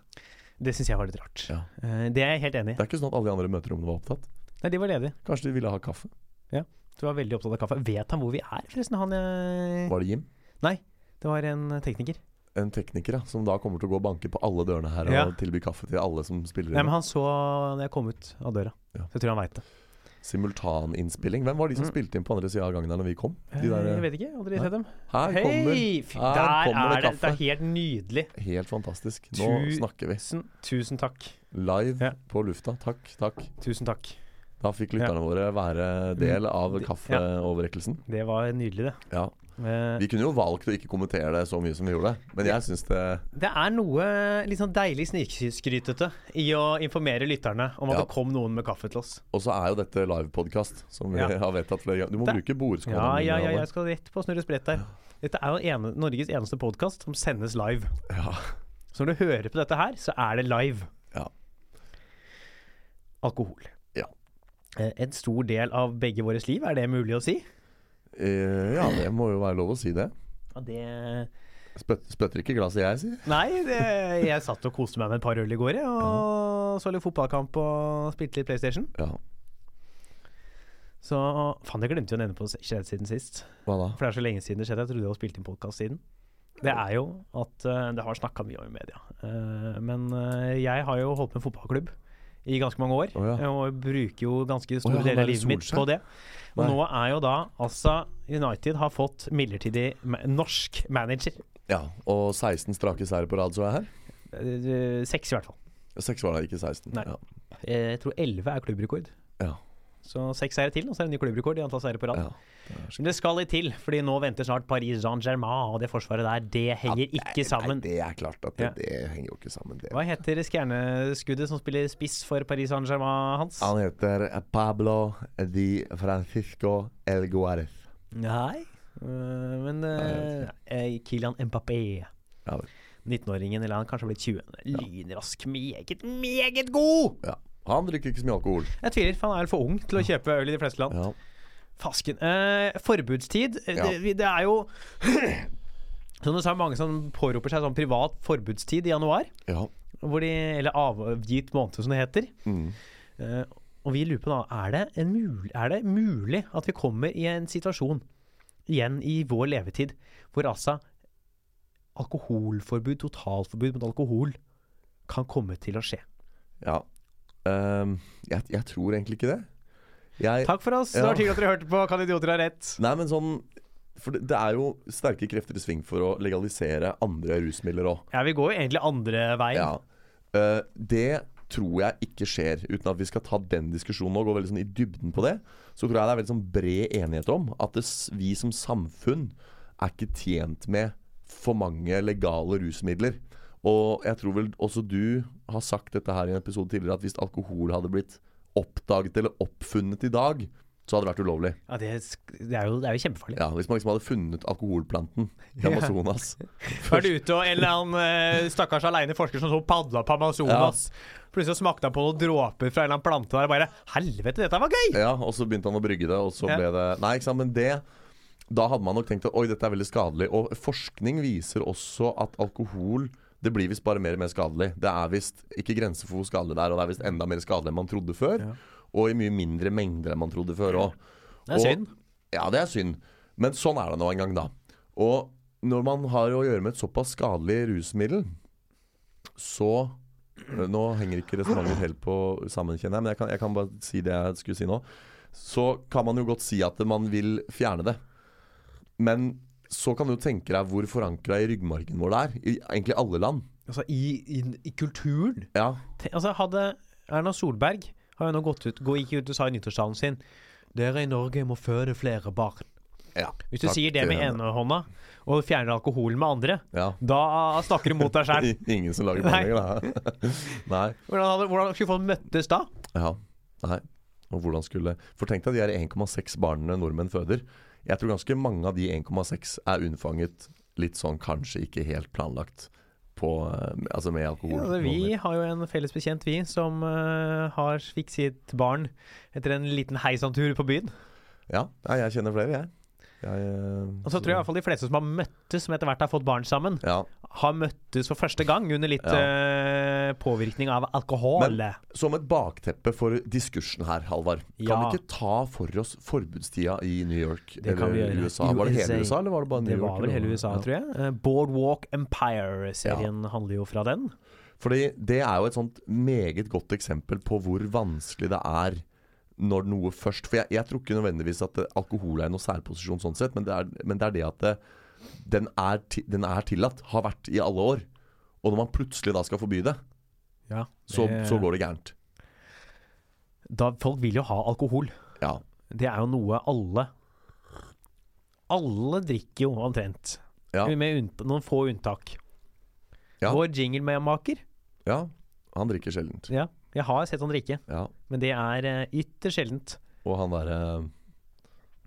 det syns jeg var litt rart. Ja. Eh, det er jeg helt enig i. Det er ikke sånn at alle de andre møterommene var opptatt. Nei, de var ledige. Kanskje de ville ha kaffe? Ja. Du var veldig opptatt av kaffe. Vet han hvor vi er, forresten? Han Var det Jim? Det var en tekniker. En tekniker ja, som da kommer til å gå og banke på alle dørene her Ja. og tilby kaffe til alle som spiller Nei, men han så når jeg kom ut av døra. Ja. Så jeg tror han veit det. Simultaninnspilling. Hvem var de som Mm. spilte inn på andre sida av gangen der når vi kom? De Eh, der, jeg vet ikke. Aldri Nei. sett dem. her kommer Fy, her Der kommer det er det. kaffe. Det er helt nydelig. Helt fantastisk. Nå Tu- snakker vi. Tusen, tusen takk. Live Ja. på lufta. Takk, takk. Tusen takk. Da fikk lytterne våre være del av Det- kaffeoverrekkelsen. Det var nydelig, det. Ja. Eh, Vi kunne jo valgt å ikke kommentere det så mye som vi gjorde, men jeg syns det Det er noe litt sånn deilig snikskrytete i å informere lytterne om at Ja. det kom noen med kaffe til oss. Og så er jo dette livepodkast, som vi Ja. har vedtatt flere ganger. Du må Det- bruke bordskålen. Ja, ja, ja, jeg skal rett på snurre sprett der. Dette er jo ene, Norges eneste podkast som sendes live. ja. Så når du hører på dette her, så er det live. Ja. Alkohol. Ja. Eh, En stor del av begge våres liv, er det mulig å si? Eh, ja, det må jo være lov å si det. Ja, det Spøt, spøtter ikke glasset jeg, sier. Nei, det, jeg satt og koste meg med et par øl i går, jeg, og så litt fotballkamp og spilte litt PlayStation. Ja. Så faen, jeg glemte jo å nevne på skjedd siden sist. Hva da? For det er så lenge siden det skjedde. Jeg trodde jeg hadde spilt inn podkast siden. Det er jo at eh, Det har snakka mye om i media. Eh, men eh, jeg har jo holdt med fotballklubb i ganske mange år. Oh, ja. Og bruker jo ganske store oh, ja, deler av livet mitt på det. Og Nei. nå er jo da altså United har fått midlertidig ma norsk manager. Ja, Og 16 strake seire på rad så er her? Eh, Seks, i hvert fall. Seks var det, ikke 16. Nei. Ja. Eh, Jeg tror elleve er klubbrekord. Ja. Så seks seire til, og så er det ny klubbrekord i antall seire på rad. ja. Men det skal litt til, fordi nå venter snart Paris Saint-Germain, og det forsvaret der, det henger ikke sammen. Nei, det er klart at det, Ja. det henger jo ikke sammen, det. Hva heter stjerneskuddet som spiller spiss for Paris Saint-Germain, Hans? Han heter Pablo Di Francisco El Guarez. Nei, øh, men eh, Kylian Mbappé. Ja 19-åringen, eller han kanskje blitt 20. Lynrask, meget, meget god! Ja. Han drikker ikke så mye alkohol. Jeg tviler, for han er for ung til å kjøpe øl i de fleste land. Ja. Fasken. Eh, forbudstid. Eh, Ja. Det, det er jo Som du sa, mange som påroper seg sånn privat forbudstid i januar. ja. De, eller avgitt måned, som det heter. Mm. Eh, og vi lurer på da, er det, en mul er det mulig at vi kommer i en situasjon igjen i vår levetid hvor altså alkoholforbud, totalforbud mot alkohol, kan komme til å skje? ja. Ehm, jeg, jeg tror egentlig ikke det. Jeg, Takk for oss. Det Ja. var hyggelig at dere hørte på. Kan idioter ha rett? Nei, men sånn For det, det er jo sterke krefter i sving for å legalisere andre rusmidler òg. Ja, vi går jo egentlig andre veien. Ja. Uh, det tror jeg ikke skjer, uten at vi skal ta den diskusjonen og gå veldig sånn i dybden på det. Så tror jeg det er veldig sånn bred enighet om at det, vi som samfunn er ikke tjent med for mange legale rusmidler. Og jeg tror vel også du har sagt dette her i en episode tidligere, at hvis alkohol hadde blitt oppdaget eller oppfunnet i dag, så hadde det vært ulovlig. Ja, det, det, er jo, det er jo kjempefarlig. Ja, Hvis man liksom hadde funnet alkoholplanten i Amazonas. Var du ute og en eller annen eh, stakkars aleine forsker som så padla på Amazonas? Plutselig smakte han på noen dråper fra en eller annen plante der og bare Helvete, dette var gøy! Ja, og så begynte han å brygge det, og så Ja. ble det Nei, ikke sant, men det Da hadde man nok tenkt at oi, dette er veldig skadelig. Og forskning viser også at alkohol det blir visst bare mer og mer skadelig. Det er visst ikke grenser for hvor skadelig det er, og det er visst enda mer skadelig enn man trodde før. Ja. Og i mye mindre mengder enn man trodde før òg. Det er synd. Ja, det er synd. Men sånn er det nå en gang, da. Og når man har å gjøre med et såpass skadelig rusmiddel, så Nå henger ikke resonnementer helt på sammen, kjenner jeg, men jeg kan, jeg kan bare si det jeg skulle si nå. Så kan man jo godt si at man vil fjerne det. Men så kan du tenke deg hvor forankra i ryggmargen vår det er. I egentlig alle land. Altså, i, i, i kulturen Ja. Altså, hadde Erna Solberg har jo nå gått ut, gå, gikk ut og sa i nyttårstalen sin Dere i Norge må føde flere barn. ja. Hvis du Takk sier det med ene hånda, og fjerner alkoholen med andre, Ja. da snakker du mot deg sjøl. Ingen som lager barn lenger, da. Nei. Hvordan, hadde- hvordan skulle folk møttes da? Ja, nei Og hvordan skulle For tenk deg de er 1,6 barnene nordmenn føder Jeg tror ganske mange av de 1,6 er unnfanget litt sånn kanskje ikke helt planlagt på eh, Altså med alkohol. Ja, altså, vi har jo en felles bekjent, vi, som uh, har fikk sitt barn etter en liten heisantur på byen. Ja, jeg kjenner flere, jeg. jeg uh, Og så tror jeg i hvert fall de fleste som har møttes, som etter hvert har fått barn sammen, ja. har møttes for første gang under litt eh, påvirkning av alkohol. Men- Som et bakteppe for diskursen her, Halvard. Kan Ja. vi ikke ta for oss forbudstida i New York Det eller. USA? Var det hele USA. Eller var det bare New det York? var vel hele? USA, Ja. tror jeg. Eh, Boardwalk Empire-serien handler jo fra den. Fordi det er jo et sånt meget godt eksempel på hvor vanskelig det er når noe først For jeg, jeg tror ikke nødvendigvis at alkohol er noe særposisjon sånn sett, men det er, men det, er det at det, den, er den er tillatt, har vært i alle år. Og når man plutselig da skal forby det, Ja, så, det- så går det gærent. da, folk vil jo ha alkohol. Ja. Det er jo noe alle Alle drikker jo omtrent. Ja. Med noen få unntak. Ja. Vår jinglemaker, ja. Han drikker sjeldent. ja, jeg har sett han drikke, Ja. men det er eh, ytterst sjeldent. Og han derre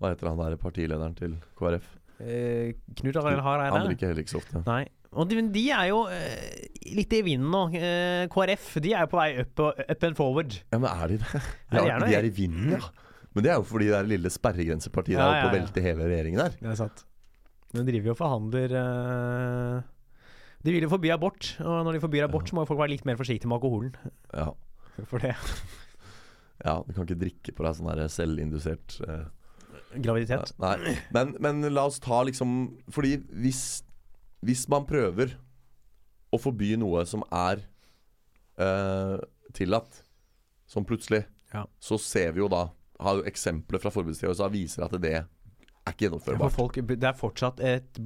Hva heter han derre partilederen til KrF? Eh, Knut Arild Hareide. Han drikker heller ikke så ofte. Nei. Og de, de er jo eh, litt i vinden nå. Eh, KrF de er jo på vei up, up and forward. Ja, men er de det? Ja, de er de de er i vinden, ja. Men det er jo fordi det er lille sperregrensepartiet Ja, der oppe og velter hele regjeringen der. Det er sant. De driver jo og forhandler uh... De vil jo forby abort, og når de forbyr abort, så må jo folk være litt mer forsiktige med alkoholen. Ja. For det ja, du kan ikke drikke på deg sånn der selvindusert uh... Graviditet. Nei. Men, men la oss ta liksom Fordi hvis, hvis man prøver å forby noe som er eh, tillatt, som plutselig, Ja. så ser vi jo da Har jo eksempler fra forbudstida USA viser at det er ikke For gjennomførbart. folk, det er fortsatt et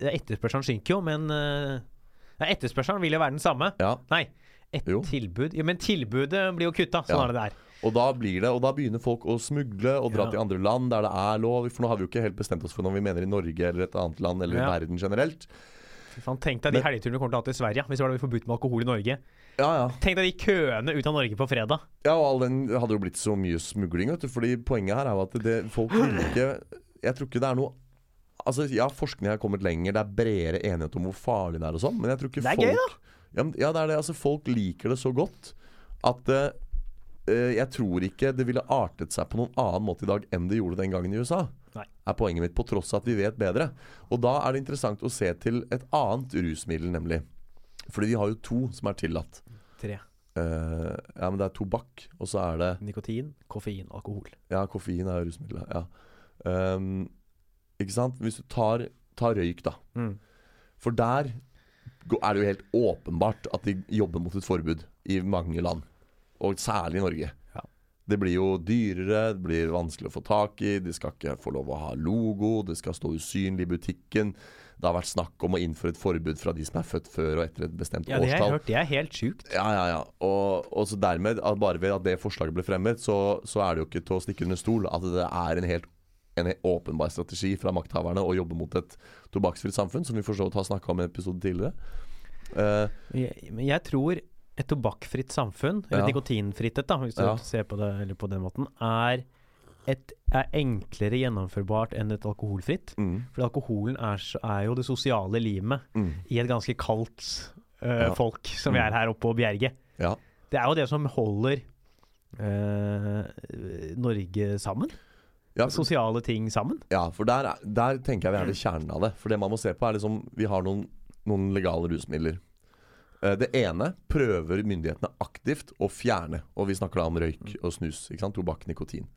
Etterspørselen synker jo, men eh, ja, Etterspørselen vil jo være den samme. Ja, Nei, et Jo. tilbud Ja, Men tilbudet blir jo kutta. Sånn er det der. Og da blir det Og da begynner folk å smugle og dra Ja. til andre land der det er lov. For nå har vi jo ikke helt bestemt oss for når vi mener i Norge eller et annet land eller Ja. verden generelt. Fy faen, Tenk deg de Men- helgeturene du kommer til å ha til Sverige hvis det var forbudt med alkohol i Norge. Ja, ja. Tenk deg de køene ut av Norge på fredag. Ja, og all den hadde jo blitt så mye smugling, vet du. Fordi poenget her er jo at det, folk vil ikke Jeg tror ikke det er noe Altså, ja, forskning har kommet lenger, det er bredere enighet om hvor farlig det er og sånn, men jeg tror ikke Det er folk gøy, da. Ja, ja, det er det. Altså, folk liker det så godt at eh, jeg tror ikke det ville artet seg på noen annen måte i dag enn det gjorde den gangen i USA. Nei. Er poenget mitt, på tross av at vi vet bedre. Og da er det interessant å se til et annet rusmiddel, nemlig. Fordi vi har jo to som er tillatt. Tre. Uh, ja, men det er tobakk, og så er det Nikotin, koffein, alkohol. Ja, koffein er rusmiddelet. Ja. Um, ikke sant? Hvis du tar, tar røyk, da. Mm. For der er det jo helt åpenbart at de jobber mot et forbud i mange land. Og særlig i Norge. Ja. Det blir jo dyrere, det blir vanskelig å få tak i, de skal ikke få lov å ha logo, det skal stå usynlig i butikken. Det har vært snakk om å innføre et forbud fra de som er født før og etter et bestemt årstall. Ja, det har jeg hørt. Det er helt sjukt. Ja, ja, ja. Og, og så dermed, at bare ved at det forslaget ble fremmet, så, så er det jo ikke til å stikke under stol at det er en helt en åpenbar strategi fra makthaverne å jobbe mot et tobakksfritt samfunn, som vi for så vidt har snakka om i en episode tidligere. Uh, Jeg, men jeg tror et tobakkfritt samfunn, eller Ja. nikotinfritt et, da, hvis du Ja. ser på det eller på den måten, er, et, er enklere gjennomførbart enn et alkoholfritt. mm, For alkoholen er, er jo det sosiale limet mm, i et ganske kaldt uh, Ja. folk som vi er her oppe på Bjerget. ja. Det er jo det som holder uh, Norge sammen. Ja, Sosiale ting sammen. ja, for der, er- der tenker jeg vi er ved kjernen av det. For det man må se på, er liksom Vi har noen, noen legale rusmidler. Eh, Det ene prøver myndighetene aktivt å fjerne. Og vi snakker da om røyk og snus. Ikke sant? Tobakk, nikotin.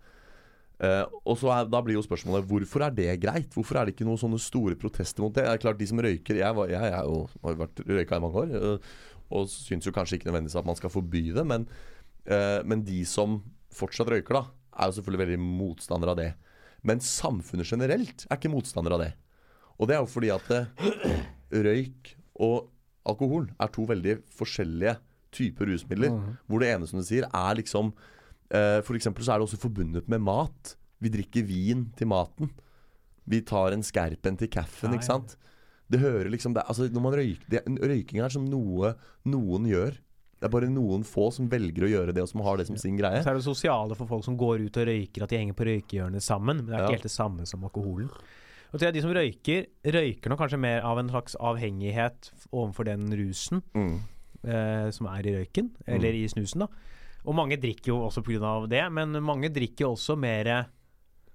Uh, og så er, Da blir jo spørsmålet hvorfor er det greit? Hvorfor er det ikke noen sånne store protester mot det? Det er klart De som røyker Jeg, var, jeg, jeg, jo, har jo vært røyka i mange år uh, og syns jo kanskje ikke nødvendigvis at man skal forby det. Men, uh, men de som fortsatt røyker, da er jo selvfølgelig veldig motstandere av det. Men samfunnet generelt er ikke motstandere av det. Og det er jo fordi at røyk og alkohol er to veldig forskjellige typer rusmidler. Hvor det ene, som du sier, er liksom eh, For eksempel så er det også forbundet med mat. Vi drikker vin til maten. Vi tar en skerpen til kaffen, ikke sant. Det hører liksom det, altså når man røyker, det, Røyking er som noe noen gjør. Det er bare noen få som velger å gjøre det, og som har det som sin greie. Så er det sosiale for folk som går ut og røyker, at de henger på røykehjørnet sammen. Men det er Ja. ikke helt det samme som alkoholen. Og til de som røyker, røyker nok kanskje mer av en slags avhengighet overfor den rusen Mm. eh, som er i røyken, eller i snusen, da. Og mange drikker jo også pga. det, men mange drikker også mer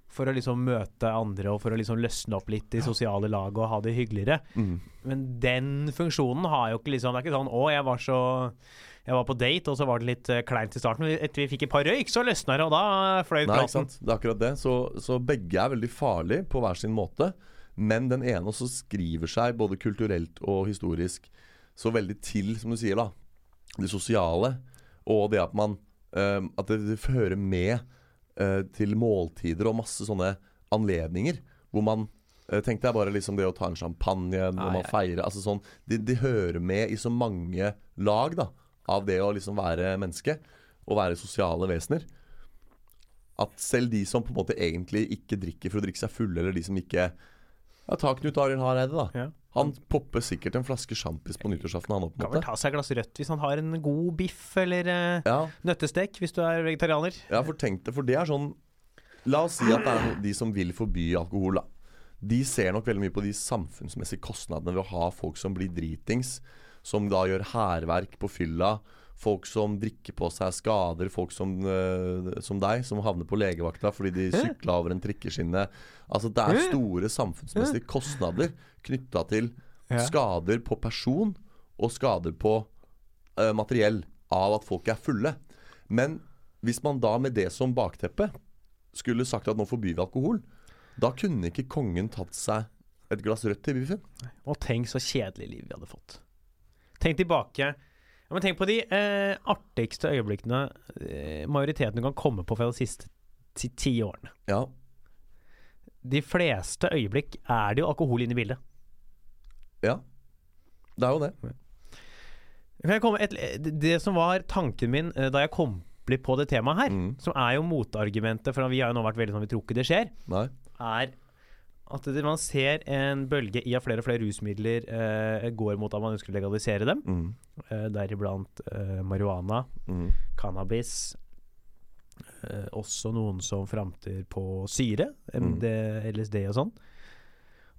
for å liksom møte andre og for å liksom løsne opp litt i sosiale lag og ha det hyggeligere. Mm. Men den funksjonen har jo ikke liksom Det er ikke sånn 'Å, jeg var så Jeg var på date, og så var det litt eh, kleint i starten. Men etter vi fikk et par røyk, så løsna det, og da fløy Nei, ikke praten. sant? Det er akkurat det. Så, så begge er veldig farlige på hver sin måte. Men den ene også skriver seg både kulturelt og historisk så veldig til, som du sier, da. Det sosiale og det at man uh, At det, fører med uh, til måltider og masse sånne anledninger hvor man uh, Tenk deg bare liksom det å ta en champagne når man feirer. Altså sånn, de, de hører med i så mange lag da av det å liksom være menneske og være sosiale vesener at selv de som på en måte egentlig ikke drikker for å drikke seg fulle, eller de som ikke Ja, ta Knut Arild Hareide, da. Ja. Han popper sikkert en flaske sjampis på nyttårsaften, han òg, på Kan vel ta seg et glass rødt hvis han har en god biff eller eh, Ja, nøttestek, hvis du er vegetarianer. ja, for tenk det, for det er sånn La oss si at det er de som vil forby alkohol, da. De ser nok veldig mye på de samfunnsmessige kostnadene ved å ha folk som blir dritings, som da gjør hærverk på fylla. Folk som drikker på seg skader, folk som, uh, som deg, som havner på legevakta fordi de sykla over en trikkeskinne. Altså Det er store samfunnsmessige kostnader knytta til skader på person og skader på uh, materiell av at folk er fulle. Men hvis man da med det som bakteppe skulle sagt at nå forbyr vi alkohol, da kunne ikke kongen tatt seg et glass rødt til biffen. Og tenk så kjedelig liv vi hadde fått. Tenk tilbake ja, Tenk på de eh, artigste øyeblikkene eh, majoriteten kan komme på fra de siste ti, ti årene. Ja, De fleste øyeblikk er det jo alkohol inne i bildet. ja. Det er jo det. Et, det som var tanken min eh, da jeg kom på det temaet her, Mm. som er jo motargumentet, for vi har jo nå vært veldig sånn vi tror ikke det skjer, Nei. er at det, man ser en bølge i at flere og flere rusmidler eh, går mot at man ønsker å legalisere dem. Mm. Eh, Deriblant eh, marihuana, Mm. cannabis. Eh, også noen som framter på syre, MD, LSD og sånn.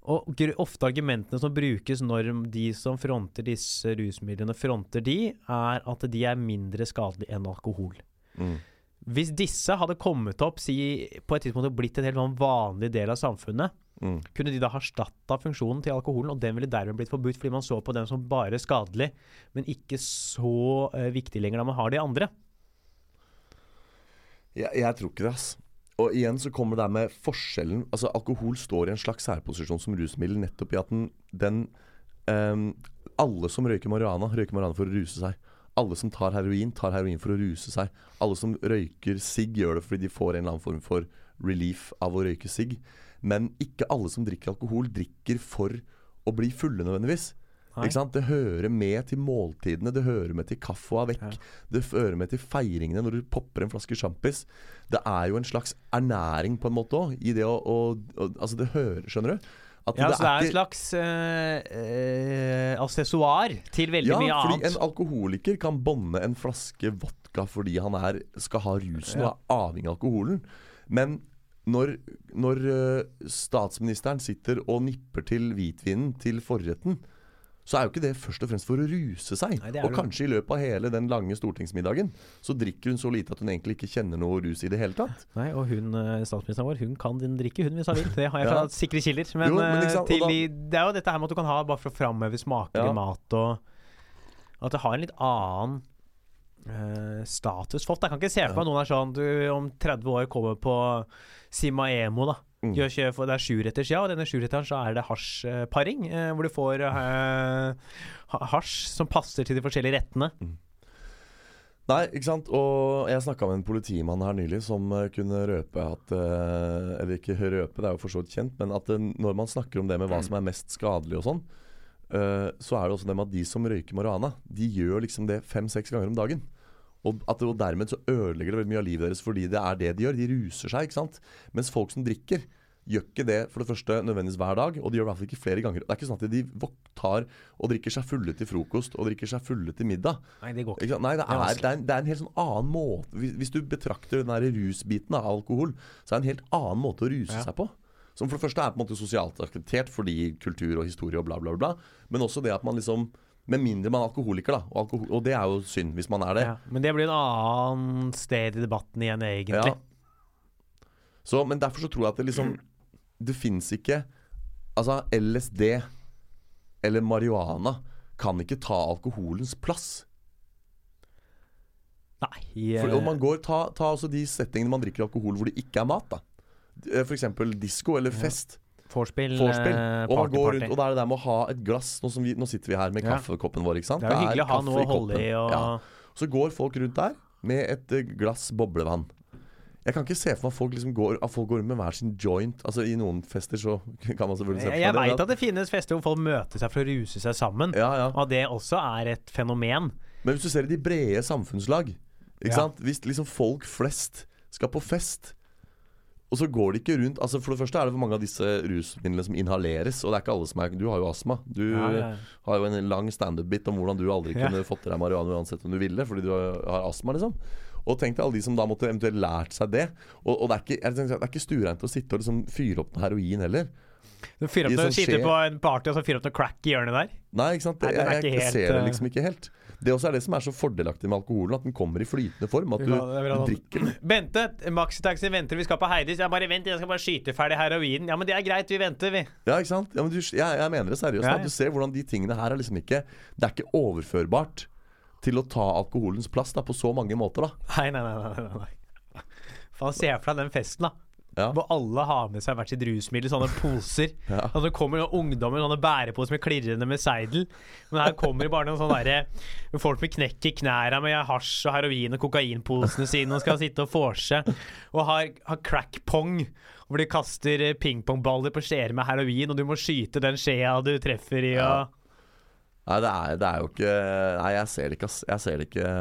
Og ofte argumentene som brukes når de som fronter disse rusmidlene, fronter de, er at de er mindre skadelige enn alkohol. Mm. Hvis disse hadde kommet opp si, på et tidspunkt og blitt en helt vanlig del av samfunnet, Mm. kunne de da ha erstatta funksjonen til alkoholen, og den ville dermed blitt forbudt fordi man så på den som bare skadelig, men ikke så uh, viktig lenger da man har de andre. Jeg, jeg tror ikke det, ass. Og igjen så kommer det der med forskjellen Altså Alkohol står i en slags særposisjon som rusmiddel nettopp i at den, den um, Alle som røyker marihuana, røyker marihuana for å ruse seg. Alle som tar heroin, tar heroin for å ruse seg. Alle som røyker sigg, gjør det fordi de får en eller annen form for relief av å røyke sigg. Men ikke alle som drikker alkohol, drikker for å bli fulle nødvendigvis. Det hører med til måltidene, det hører med til kaffe og vekk. Ja. Det hører med til feiringene når du popper en flaske sjampis. Det er jo en slags ernæring på en måte òg, i det å, å, å Altså, det hører, skjønner du? At Ja, altså det er en slags øh, øh, accessoar til veldig ja, mye fordi en alkoholiker kan bånde en flaske vodka fordi han er, skal ha rusen og er avhengig av alkoholen. Men når, når øh, statsministeren sitter og nipper til hvitvinen til forretten, så er jo ikke det først og fremst for å ruse seg. Nei, og kanskje i løpet av hele den lange stortingsmiddagen så drikker hun så lite at hun egentlig ikke kjenner noe rus i det hele tatt. Nei, og hun, eh, statsministeren vår, hun kan din drikke, hun hvis hun vil. Det har jeg fra Ja. sikre kilder. Men, Jo, men eh, sant, til, da- i- det er jo dette her med at du kan ha bare for å framheve smaker Ja. i mat, og at det har en litt annen eh, status. Folk, jeg kan ikke se for meg noen er sånn Du om 30 år kommer på Sima Emo, da. Mm. Gjør ikke, for det er sjuretters, ja, og denne sjuretteren så er det hasjparing. Uh, hvor du får uh, hasj som passer til de forskjellige rettene. Nei, ikke sant. Og jeg snakka med en politimann her nylig som kunne røpe at Eller ikke røpe, det er jo for så vidt kjent, men at når man snakker om det med hva som er mest skadelig og sånn, så er det også det med at de som røyker marihuana, de gjør liksom det fem-seks ganger om dagen. Og, at, og dermed så ødelegger det veldig mye av livet deres fordi det er det de gjør. De ruser seg, ikke sant. Mens folk som drikker, gjør ikke det for det første nødvendigvis hver dag, og de gjør det i hvert fall ikke flere ganger. Det er ikke sånn at de tar og drikker seg fulle til frokost og drikker seg fulle til middag. Nei, det går ikke. Nei, det er er, det, er en, det er en helt sånn annen måte hvis, hvis du betrakter den der rusbiten av alkohol, så er det en helt annen måte å ruse Ja. seg på. Som for det første er på en måte sosialt akseptert fordi kultur og historie og bla, bla, bla. Men også det at man liksom Med mindre man er alkoholiker, da. Og, alkohol, og det er jo synd hvis man er det. Ja, men det blir en annen sted i debatten igjen, egentlig. Ja. Så, men derfor så tror jeg at det liksom Det fins ikke Altså, LSD eller marihuana kan ikke ta alkoholens plass. Nei. For, eh, og man går, ta, ta også de settingene man drikker alkohol hvor det ikke er mat. da F.eks. For eksempel disko eller fest. Vorspiel, Vorspiel. eh, Og man går rundt, og da er det der med å ha et glass. Nå, som vi, nå sitter vi her med Ja. kaffekoppen vår. ikke sant? Det er jo hyggelig å ha noe å holde i og Ja. Så går folk rundt der med et eh, glass boblevann. Jeg kan ikke se for meg folk, liksom går, at folk går med hver sin joint. Altså I noen fester så kan man selvfølgelig se for seg det. jeg veit at det finnes fester hvor folk møter seg for å ruse seg sammen. ja, ja. Og det også er et fenomen. Men hvis du ser i de brede samfunnslag ikke Ja. sant? Hvis liksom folk flest skal på fest og så går de ikke rundt Altså For det første er det for mange av disse rusmidlene som inhaleres. Og det er ikke alle som er Du har jo astma. Du Ja, ja. har jo en lang standup-bit om hvordan du aldri Ja. kunne fått i deg marihuana uansett om du ville, fordi du har, har astma, liksom. Og tenk deg alle de som da måtte eventuelt lært seg det. Og, og det, er ikke, det er ikke stuereint å sitte og liksom fyre opp noe heroin heller. Du fyrer opp noe, sitter på en party og så fyrer opp noe crack i hjørnet der. Nei, ikke sant? Nei, jeg, jeg, jeg helt, ser det eh, liksom ikke helt. Det også er det som er så fordelaktig med alkoholen, at den kommer i flytende form. At du, Ja, er drikker den. Bente, maxitaxi venter, vi skal på Heidis. Jeg bare vent, jeg skal bare skyte ferdig heroinen. Ja, men det er greit, vi venter, vi. Ja, ikke sant? Ja, men du, jeg, jeg mener det seriøst. Ja, ja. Du ser hvordan de tingene her er liksom ikke Det er ikke overførbart til å ta alkoholens plass da, på så mange måter, da. Nei, nei. nei, nei, nei. Faen, se for deg den festen, da. Ja. Hvor alle har med seg hvert sitt rusmiddel, sånne poser. Ja. Og så kommer noen ungdommer sånne bæreposer med klirrende med seidel. Men her kommer det bare noen sånne der, folk med knekk i knæra med hasj og heroin og kokainposene sine og skal sitte og vorse. Og har, har crack-pong, hvor de kaster eh, pingpongballer på skjeer med heroin, og du må skyte den skjea du treffer i. Ja. Nei, det er, det er jo ikke Nei, jeg ser det ikke, ass. Jeg ser det ikke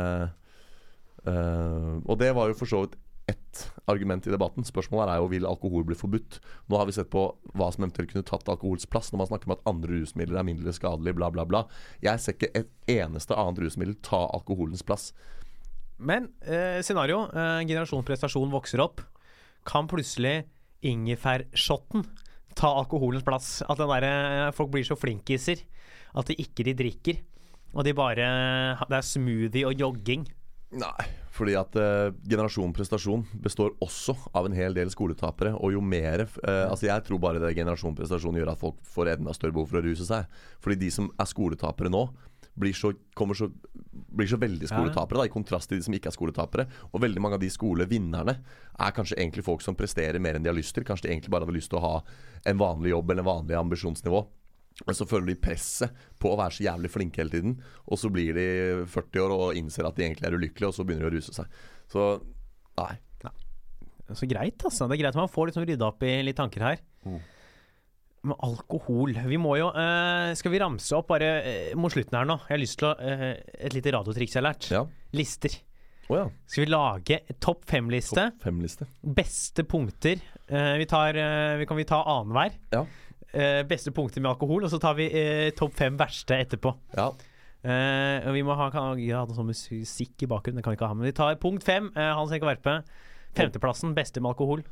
Uh, Og det var jo for så vidt ett argument i debatten. Spørsmålet er jo vil alkohol bli forbudt. Nå har vi sett på hva som eventuelt kunne tatt alkohols plass når man snakker om at andre rusmidler er mindre skadelige, bla, bla, bla. Jeg ser ikke et eneste annet rusmiddel ta alkoholens plass. Men eh, scenario, eh, generasjonsprestasjon vokser opp. Kan plutselig ingefærshotten ta alkoholens plass? At der, eh, folk blir så flinkiser at de ikke de drikker. Og de bare Det er smoothie og jogging. Nei, fordi at eh, generasjon prestasjon består også av en hel del skoletapere. Og jo mer eh, Altså Jeg tror bare det generasjon prestasjon gjør at folk får enda større behov for å ruse seg. Fordi de som er skoletapere nå, blir så, så, blir så veldig skoletapere, da, i kontrast til de som ikke er skoletapere. Og veldig mange av de skolevinnerne er kanskje egentlig folk som presterer mer enn de har lyst til. Kanskje de egentlig bare hadde lyst til å ha en vanlig jobb eller en vanlig ambisjonsnivå. Men så føler de presset på å være så jævlig flinke hele tiden. Og så blir de 40 år og innser at de egentlig er ulykkelige, og så begynner de å ruse seg. Så nei. Så greit, altså. Det er greit at man får liksom rydda opp i litt tanker her. Mm. Men alkohol Vi må jo uh, Skal vi ramse opp bare uh, mot slutten her nå? Jeg har lyst til å uh, Et lite radiotriks jeg har lært. Ja. Lister. Oh, ja. Skal vi lage topp fem-liste? Top fem-liste. Beste punkter. Vi, tar, vi kan vi ta annenhver. Ja. Eh, beste punkter med alkohol, og så tar vi eh, topp fem verste etterpå. ja. Eh, vi må ha, kan, ja, noe sånn musikk i bakgrunnen, det kan vi ikke ha. Men vi tar punkt fem. Hans Henrik Verpe. Femteplassen, beste med alkohol.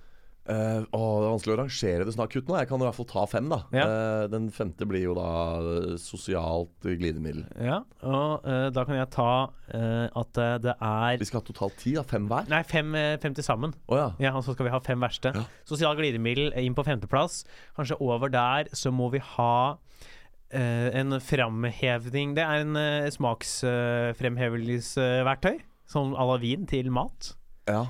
Eh, å, det er vanskelig å rangere kutt nå. Jeg kan i hvert fall ta fem, da. Ja. uh, den femte blir jo da eh, sosialt glidemiddel. Ja, og uh, da kan jeg ta at det er Vi skal ha totalt ti, da. Fem hver. Nei, fem, fem til sammen. Oh, ja. Ja, og så skal vi ha fem verste. Ja. Sosialt glidemiddel inn på femteplass. Kanskje over der så må vi ha en framhevning Det er en uh, smaksfremhevelsesverktøy. Sånn à la vin til mat. ja.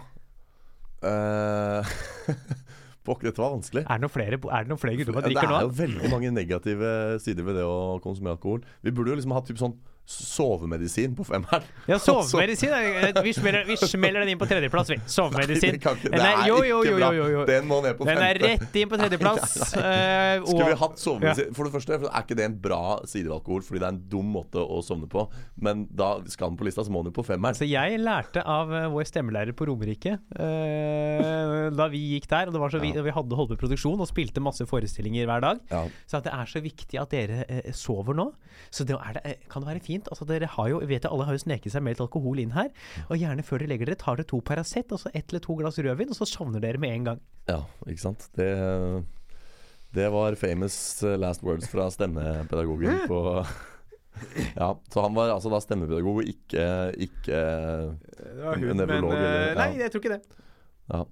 Eh, Pokker, dette var vanskelig. Er det noen flere, er det noen flere gutter som Det er nå? jo veldig mange negative sider ved det å konsumere alkohol. Vi burde jo liksom ha typ sånn sovemedisin på femmeren. Ja, sovemedisin. eh, Vi smeller, vi smeller den inn på tredjeplass, vi. Sovemedisin. Det kan ikke- Den er- jo, jo, jo, jo, jo, jo. Den må ned på Den er rett inn på tredjeplass. eh, Skulle vi hatt sovemedisin For det første for er ikke det en bra sidealkohol, fordi det er en dum måte å sovne på. Men da skal den på lista, så må den jo på femmeren. Så jeg lærte av eh, vår stemmelærer på Romerike uh, da vi gikk der, og det var så vi, Ja. vi hadde holdt på produksjon og spilte masse forestillinger hver dag. Ja. Så at det er så viktig at dere uh, sover nå. Så det, er det, kan det være fint. Altså dere har jo, vet jeg, Alle har jo sneket seg med litt alkohol inn her. Og gjerne før dere legger dere, tar dere to Paracet og så ett eller to glass rødvin, og så sovner dere med en gang. ja, ikke sant. Det Det var famous eh, last words fra stemmepedagogen på Ja, så han var altså da stemmepedagog og ikke, ikke hun, nevrolog, eh, eller- Nei, jeg tror ikke det. ja,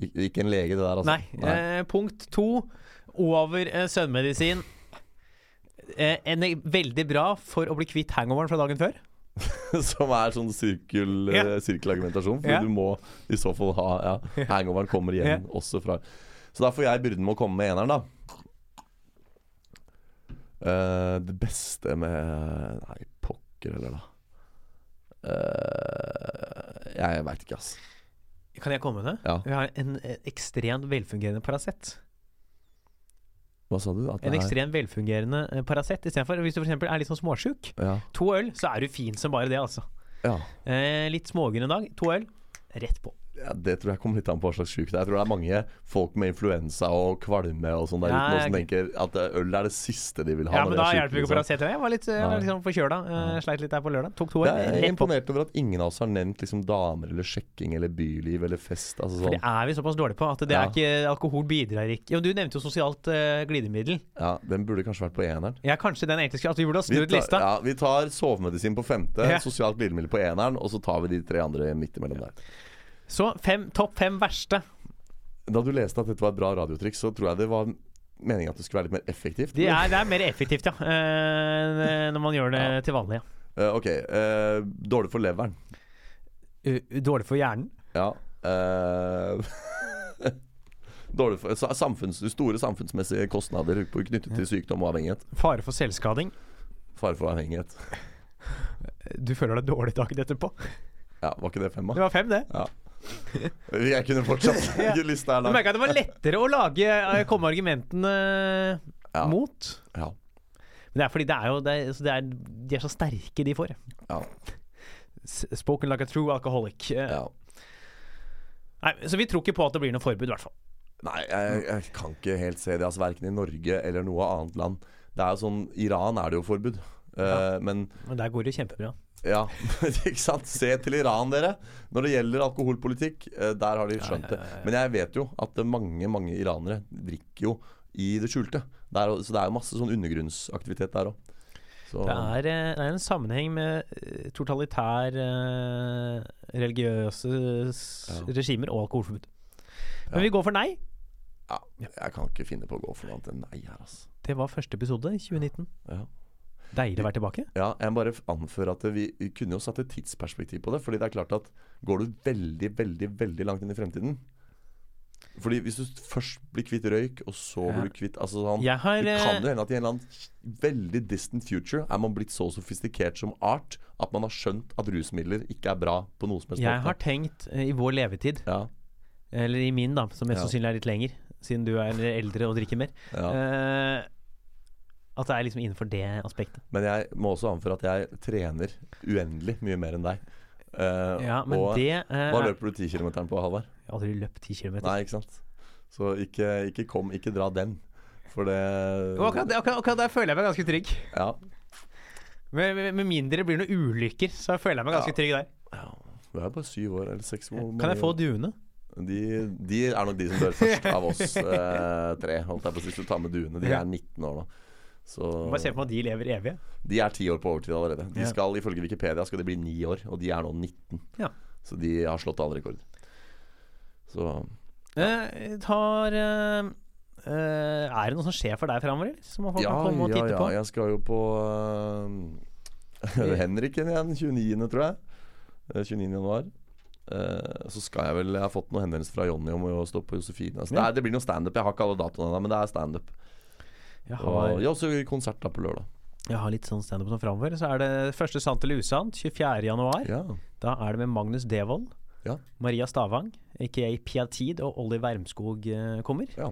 ikke, ikke en lege, det der, altså. Nei. Eh, punkt to over eh, søvnmedisin. Eh, en veldig bra for å bli kvitt hangoveren fra dagen før. Som er sånn sirkel, eh, sirkelargumentasjon. For Ja. du må i så fall ha ja, Hangoveren kommer igjen også fra Så da får jeg byrden med å komme med eneren, da. Uh, det beste med Nei, pokker eller da. Uh, jeg veit ikke, ass. Kan jeg komme med det? Ja. Vi har en eh, ekstremt velfungerende Paracet. Hva sa du? En ekstremt velfungerende eh, Paracet istedenfor. Hvis du f.eks. er litt sånn småsjuk, ja, to øl, så er du fin som bare det, altså. ja. Eh, litt smågrønn en dag, to øl, rett på. Ja, Det tror jeg kommer litt an på hva slags sjuk det er. Jeg tror det er mange folk med influensa og kvalme og sånn der ute nå som tenker at eh, øl er det siste de vil ha. Ja, men da er hjelper det ikke liksom. å Jeg var litt, jeg var Nei. liksom forkjøla. Uh, sleit litt der på lørdag. Tok to år. Jeg er imponert over at ingen av oss har nevnt liksom damer eller sjekking eller byliv eller fest. Altså For det sånn. er vi såpass dårlige på at det Ja. er ikke alkohol bidrar ikke Jo, du nevnte jo sosialt uh, glidemiddel. Ja, Den burde kanskje vært på eneren. Ja, kanskje den egentlig skulle At vi burde ha Vi snudd lista. ja, vi tar sovemedisin på femte, Ja. sosialt glidemiddel på eneren, og så tar vi de tre andre midt imellom der. Så fem, topp fem verste. Da du leste at dette var et bra radiotriks, så tror jeg det var meningen at det skulle være litt mer effektivt. Det er, det er mer effektivt, ja. Uh, når man gjør det Ja. til vanlig. Ja. Uh, ok. Uh, dårlig for leveren. Dårlig for hjernen. Ja. dårlig for samfunns, Store samfunnsmessige kostnader knyttet til sykdom og avhengighet. Fare for selvskading. Fare for avhengighet. Du føler deg dårlig dagen etterpå. Ja, Var ikke det fem, da? Det var fem, det. Ja. Jeg kunne fortsatt. ikke Lista her. Du merka at det var lettere å lage eh, komme argumentene Ja. mot. Ja. Men det er fordi det er jo det er, så det er, De er så sterke, de får. Ja. Spoken like a true alcoholic. Eh, ja. Nei, så vi tror ikke på at det blir noe forbud, i hvert fall. Nei, jeg, jeg kan ikke helt se det. Altså Verken i Norge eller noe annet land. Det er jo sånn Iran er det jo forbud. Eh, Ja. Men Men der går det kjempebra. Ja, ikke sant. Se til Iran, dere. Når det gjelder alkoholpolitikk, eh, der har de skjønt det. Men jeg vet jo at mange, mange iranere drikker jo i det skjulte. Det er, så det er jo masse sånn undergrunnsaktivitet der òg. Det er, eh, det er en sammenheng med eh, totalitær eh, religiøse Ja. regimer og alkoholforbud. Men Ja. vi går for nei. ja, jeg kan ikke finne på å gå for noe annet enn nei her, altså. Det var første episode i 2019. Ja. Deilig å være tilbake. Ja, jeg bare anføre at vi, kunne jo satt et tidsperspektiv på det. Fordi det er klart at går du veldig, veldig veldig langt inn i fremtiden Fordi hvis du først blir kvitt røyk, og så Ja. blir du kvitt altså sånn, har Det eh, kan jo hende at i en eller annen veldig distant future er man blitt så sofistikert som art at man har skjønt at rusmidler ikke er bra på noe som helst Jeg har tenkt eh, i vår levetid, Ja, eller i min, da, som mest Ja. sannsynlig er litt lenger, siden du er eldre og drikker mer, ja. eh, at det er liksom innenfor det aspektet. Men jeg må også anføre at jeg trener uendelig mye mer enn deg. Uh, Ja, men og det uh, hva er- løper du 10 km på, Halvard? Jeg har aldri løpt 10 km. Nei, ikke sant? Så ikke, ikke kom, ikke dra den. For det Og akkurat, akkurat, akkurat der føler jeg meg ganske trygg. Ja. Med, med, med mindre det blir noen ulykker, så føler jeg meg ganske Ja. trygg der. ja. Du er bare syv år eller seks år. Kan jeg få duene? De, de er nok de som dør først av oss eh, tre. Holdt jeg på å si. Hvis du tar med duene. De er 19 år nå. Så Bare se på meg at de lever evig. De er ti år på overtid allerede. De Ja. skal ifølge Wikipedia skal de bli ni år, og de er nå 19. Ja. Så de har slått alle rekorder. Så Eh, tar eh, eh, Er det noe som skjer for deg framover. Som folk ja, kan komme og ja, titte ja. på? Jeg skal jo på uh, Henriken igjen, 29., tror jeg. Eh, 29. januar. Uh, så skal jeg vel Jeg har fått noen henvendelser fra Jonny om å stå på Josefine. Altså, det, Ja. er, det blir noe standup. Jeg har ikke alle datoene ennå, men det er standup. Jeg Og har, ja, også konsert da på lørdag. jeg har litt sånn standup som framover. Så er det første sant eller usant, 24. januar. Ja. Da er det med Magnus Devold. Ja. Maria Stavang, aka Piatid, og Olli Wermskog eh, kommer. Ja.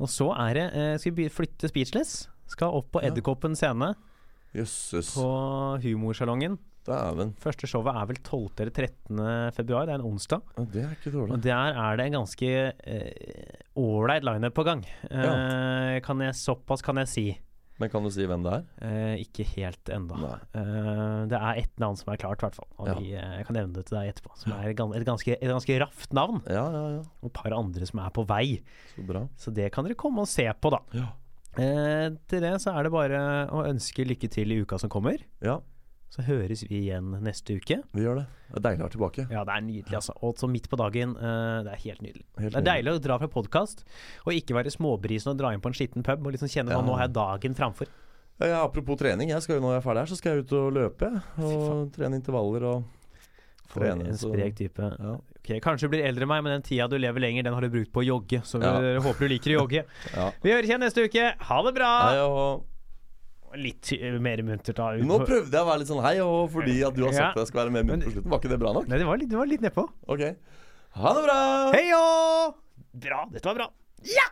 Og så er det eh, Skal vi flytte Speechless. Skal opp på Edderkoppen scene Jøsses. på Humorsalongen. Dæven. Første showet er vel 12. eller 13. februar. Det er en onsdag. Ja, det er ikke Og der er det en ganske ålreit lineup på gang. Eh, kan jeg, såpass kan jeg si. Men kan du si hvem det er? Uh, ikke helt ennå. Eh, det er ett navn som er klart, i hvert fall. Og Ja. de, eh, jeg kan nevne det til deg etterpå. Som er et ganske, et ganske raft navn. Ja, ja, ja. Og et par andre som er på vei. Så bra. Så det kan dere komme og se på, da. Ja. Eh, til det så er det bare å ønske lykke til i uka som kommer. ja, Så høres vi igjen neste uke. vi gjør det. Det er deilig å være tilbake. Ja, det er nydelig, altså. Og så midt på dagen. Uh, det er helt nydelig. Helt Det er deilig å dra fra podkast og ikke være småbrisen og dra inn på en skitten pub og liksom kjenne Ja. at nå har jeg dagen framfor. Ja, apropos trening. Jeg skal jo Når jeg er ferdig her, så skal jeg ut og løpe. Og trene intervaller og For trene. en sprek type. Ja. Ok, Kanskje du blir eldre enn meg, men den tida du lever lenger, den har du brukt på å jogge. Så Ja. jeg håper du liker å jogge. ja. Vi høres igjen neste uke. Ha det bra! Hei Litt mer muntert, da. Nå prøvde jeg å være litt sånn hei og fordi at du har sagt Ja. at jeg skal være med Men- på slutten. Var ikke det bra nok? Nei, det var litt, det var litt nedpå. Ok. Ha det bra! Hei òg! Bra. Dette var bra. Ja!